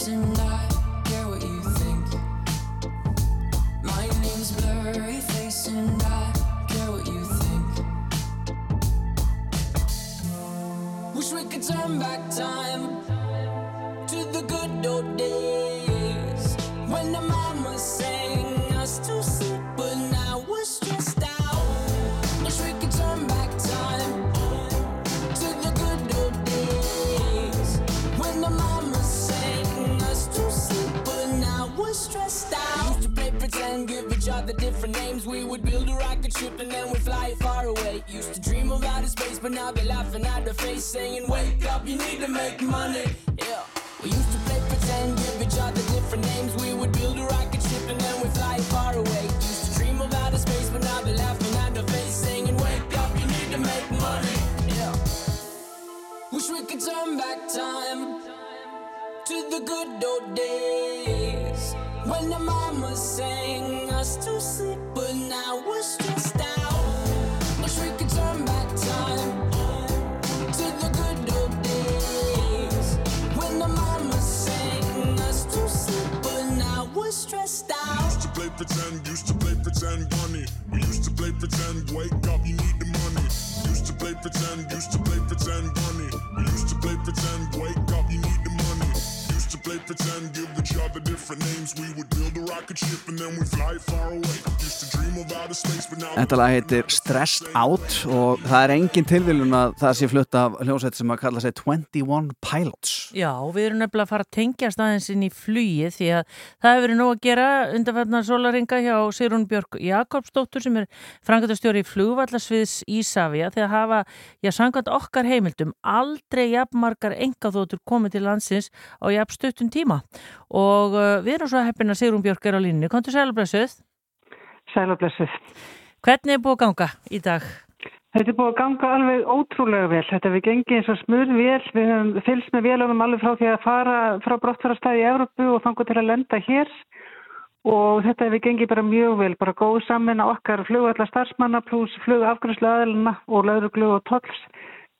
Þetta lag heitir Stressed Out og það er engin tilviljun að það sé flutt af hljómsveit sem að kalla sig 21 Pilots. Já, við erum nefnilega að fara að tengja staðins inn í flugi því að það hefur verið nóg að gera undanfæðna sólaringa hjá Sigrun Björk Jakobsdóttur sem er frangatastjóri í flugvallasviðs Ísafja þegar hafa, já, sangant okkar heimildum aldrei jafnmargar engaþóttur komið til landsins á jafn stuttum tíma og uh, við erum svo heppin að Sigrun Björk er á línni. Kontur sælblessuð? Sælablessuð. Hvernig er búið að ganga í dag? Þetta er búið að ganga alveg ótrúlega vel. Þetta við gengið eins og smurð vel. Við höfum fylgst með velunum alveg frá því að fara frá brottfarastæði í Evrópu og þangu til að lenda hér. Og þetta við gengið bara mjög vel. Bara góð saman á okkar flugvallar starfsmanna pluss flugafgrafslu aðelina og lauruglu og tolls.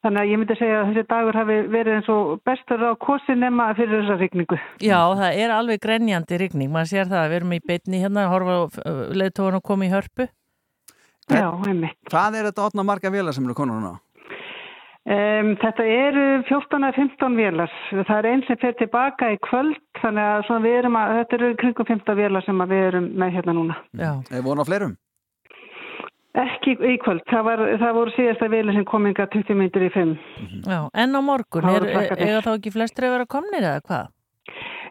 Þannig að ég myndi segja að þessi dagur hafi verið eins og bestur á kosi nema fyrir þessa rigningu. Já, það er alveg grenjandi rigning. Man sér það að við erum í beitni hérna horfa á leðtóðan og koma í hörpu. Já, einmitt. Hvað er þetta átna marga vélar sem eru konur núna? Um, þetta eru 14 eða 15 vélar. Það er einn sem fer tilbaka í kvöld þannig að erum að, þetta eru kringum 15 vélar sem að við erum með hérna núna. Já. Er vona á fleirum? Ekki í kvöld. Það, var, það voru síðasta vélar sem kom inga 20 myndir í 5. Já, en á morgun, Það er, flakkarnir. er þá ekki flestir að vera komnir eða hvað?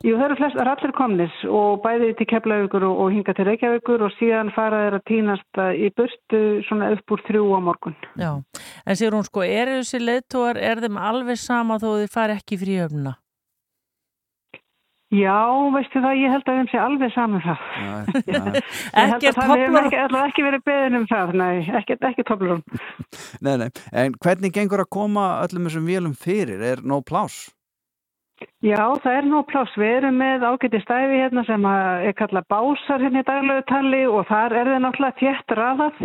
Jú, það eru flest, það eru allir komnis og bæði til Keflavíkur og, og hinga til Reykjavíkur og síðan fara þeir að týnast uh, í burtu svona upp úr þrjú á morgun. Já, en sér hún sko, er þessi leðtóar, er þeim alveg sama þó þið fari ekki í fríöfnuna? Já, veistu það, ég held að þeim sé alveg saman það. Ég held að það hefur ekki, ekki verið beðin um það, nei, ekkert, ekki toblurun. Nei, nei. En hvernig gengur að koma öllum þessum vélum fyrir? Er nóg plás? Já, það er nú pláss. Við erum með ágæti stæfi hérna sem að er kallað básar hérna í daglegu tali og þar er það náttúrulega þétt raðað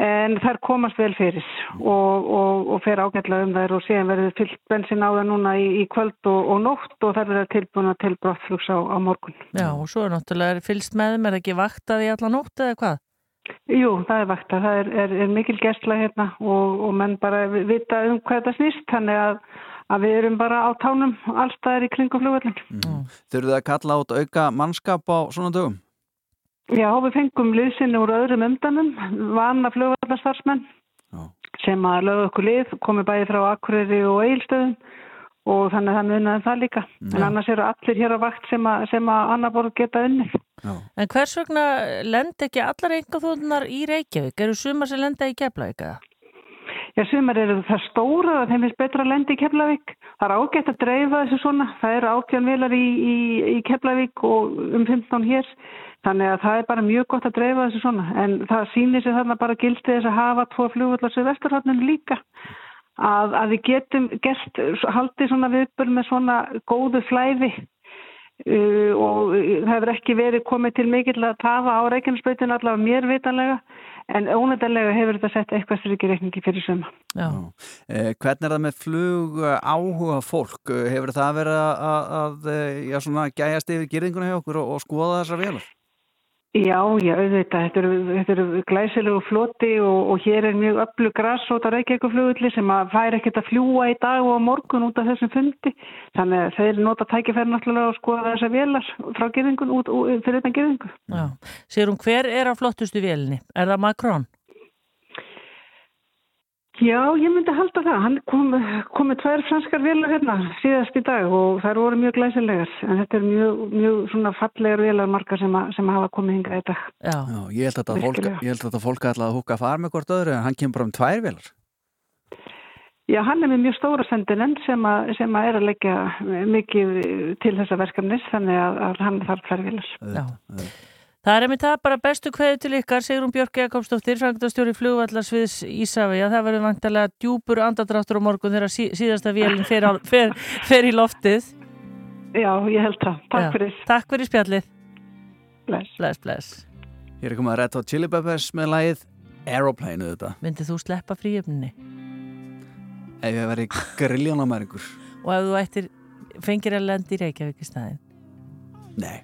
en þær komast vel fyrir og, og, og fer ágætlega um þær og síðan verður fyllt bensin á það núna í, í kvöld og, og nótt og þær verður tilbúna til brottflugs á, á morgun. Já, og svo er náttúrulega fylgst með þeim, er það ekki vaktað í alla nótt eða hvað? Jú, það er vakta. Það er, er, er mikil gæsla hérna og, og menn bara vita um hvað þetta snýst þannig að, að við erum bara á tánum allstaðar í kringum flugvöldin. Þurfið að kalla át auka mannskap á svona dögum? Já, við fengum liðsynni úr öðrum umdanum, vana flugvallarstarfsmenn sem að lögðu okkur lið, komið bæði frá Akureyri og Eilstöðum og þannig að það munaði það líka. En annars eru allir hér á vakt sem að, sem að annar borð geta unnið. En hvers vegna lend ekki allar einhverþóðunar í Reykjavík? Eru sumar sem lenda í Keflavík eða? Já, sumar eru það stóra að þeim finnst betra að lenda í Keflavík. Það er ágætt að dreifa þessu svona. Það eru átján vilar í, í, í Keflavík og um 15 hér. Þannig að það er bara mjög gott að dreifa þessu svona. En það sýnir sér þarna bara gildi þess að hafa tvo flugvöllar sem vesturhóttinu líka. Að, að við getum gert, haldið svona viðbörn með svona góðu flæði uh, og það hefur ekki verið komið til mikill að tafa á Reykjanesbreytinu allavega mér vitanlega en ónættanlega hefur þetta sett eitthvað styrki reikningi fyrir suma. Já. Eh, hvernig er það með flug eh, áhuga fólk? Eh, Hefur það verið að, að, að eh, já, svona, gæjast yfir gyrðinguna hjá okkur og, og skoða þessar velar? Já, já, auðvitað, þetta eru, þetta eru glæsilegu floti og, og hér er mjög öllu grassót á Reykjavíkuflugulli sem að fær ekkert að fljúa í dag og á morgun út af þessum fundi. Þannig að þeir nota tækifæri náttúrulega að skoða þessar velar frá gerðingun út, fyrir þetta gerðingu. Já. Sér hún, hver er á flottustu vélinni? Er það Macron? Já, ég myndi halda það. Hann kom, komið tvær franskar velar hérna síðast í dag og þær voru mjög glæsilegar. En þetta er mjög, mjög svona fallegar velar margar sem, að, sem hafa komið hinga í dag. Já. Já, ég held að þetta fólk, held að þetta fólk ætla að húka að fara með hvort öðru en hann kemur bara um tvær velar. Já, hann er með mjög stóra sendinenn sem, að- sem að er að leggja mikið til þessa verkefnis þannig að, að hann þarf tvær velar. Já. Það er einmitt það bara bestu kveðu til ykkar, Sigrun Björk Jakobsdóttir, frangtastjóri flugvallarsviðs Ísafi, að það verður vantarlega djúpur andadráttur á morgun þegar sí, síðasta vélinn fer, á- fer, fer í loftið. Já, ég held það. Takk Já. fyrir. Takk fyrir spjallið. Bless. Bless, bless. Ég er komið að Red Hot Chili Peppers með lagið Aeroplane þetta. Myndið þú sleppa fríöfninni? Ef ég veri grilljónamæringur. Og ef þú ættir fengir að lenda í Reykjavík í staðin? Nei.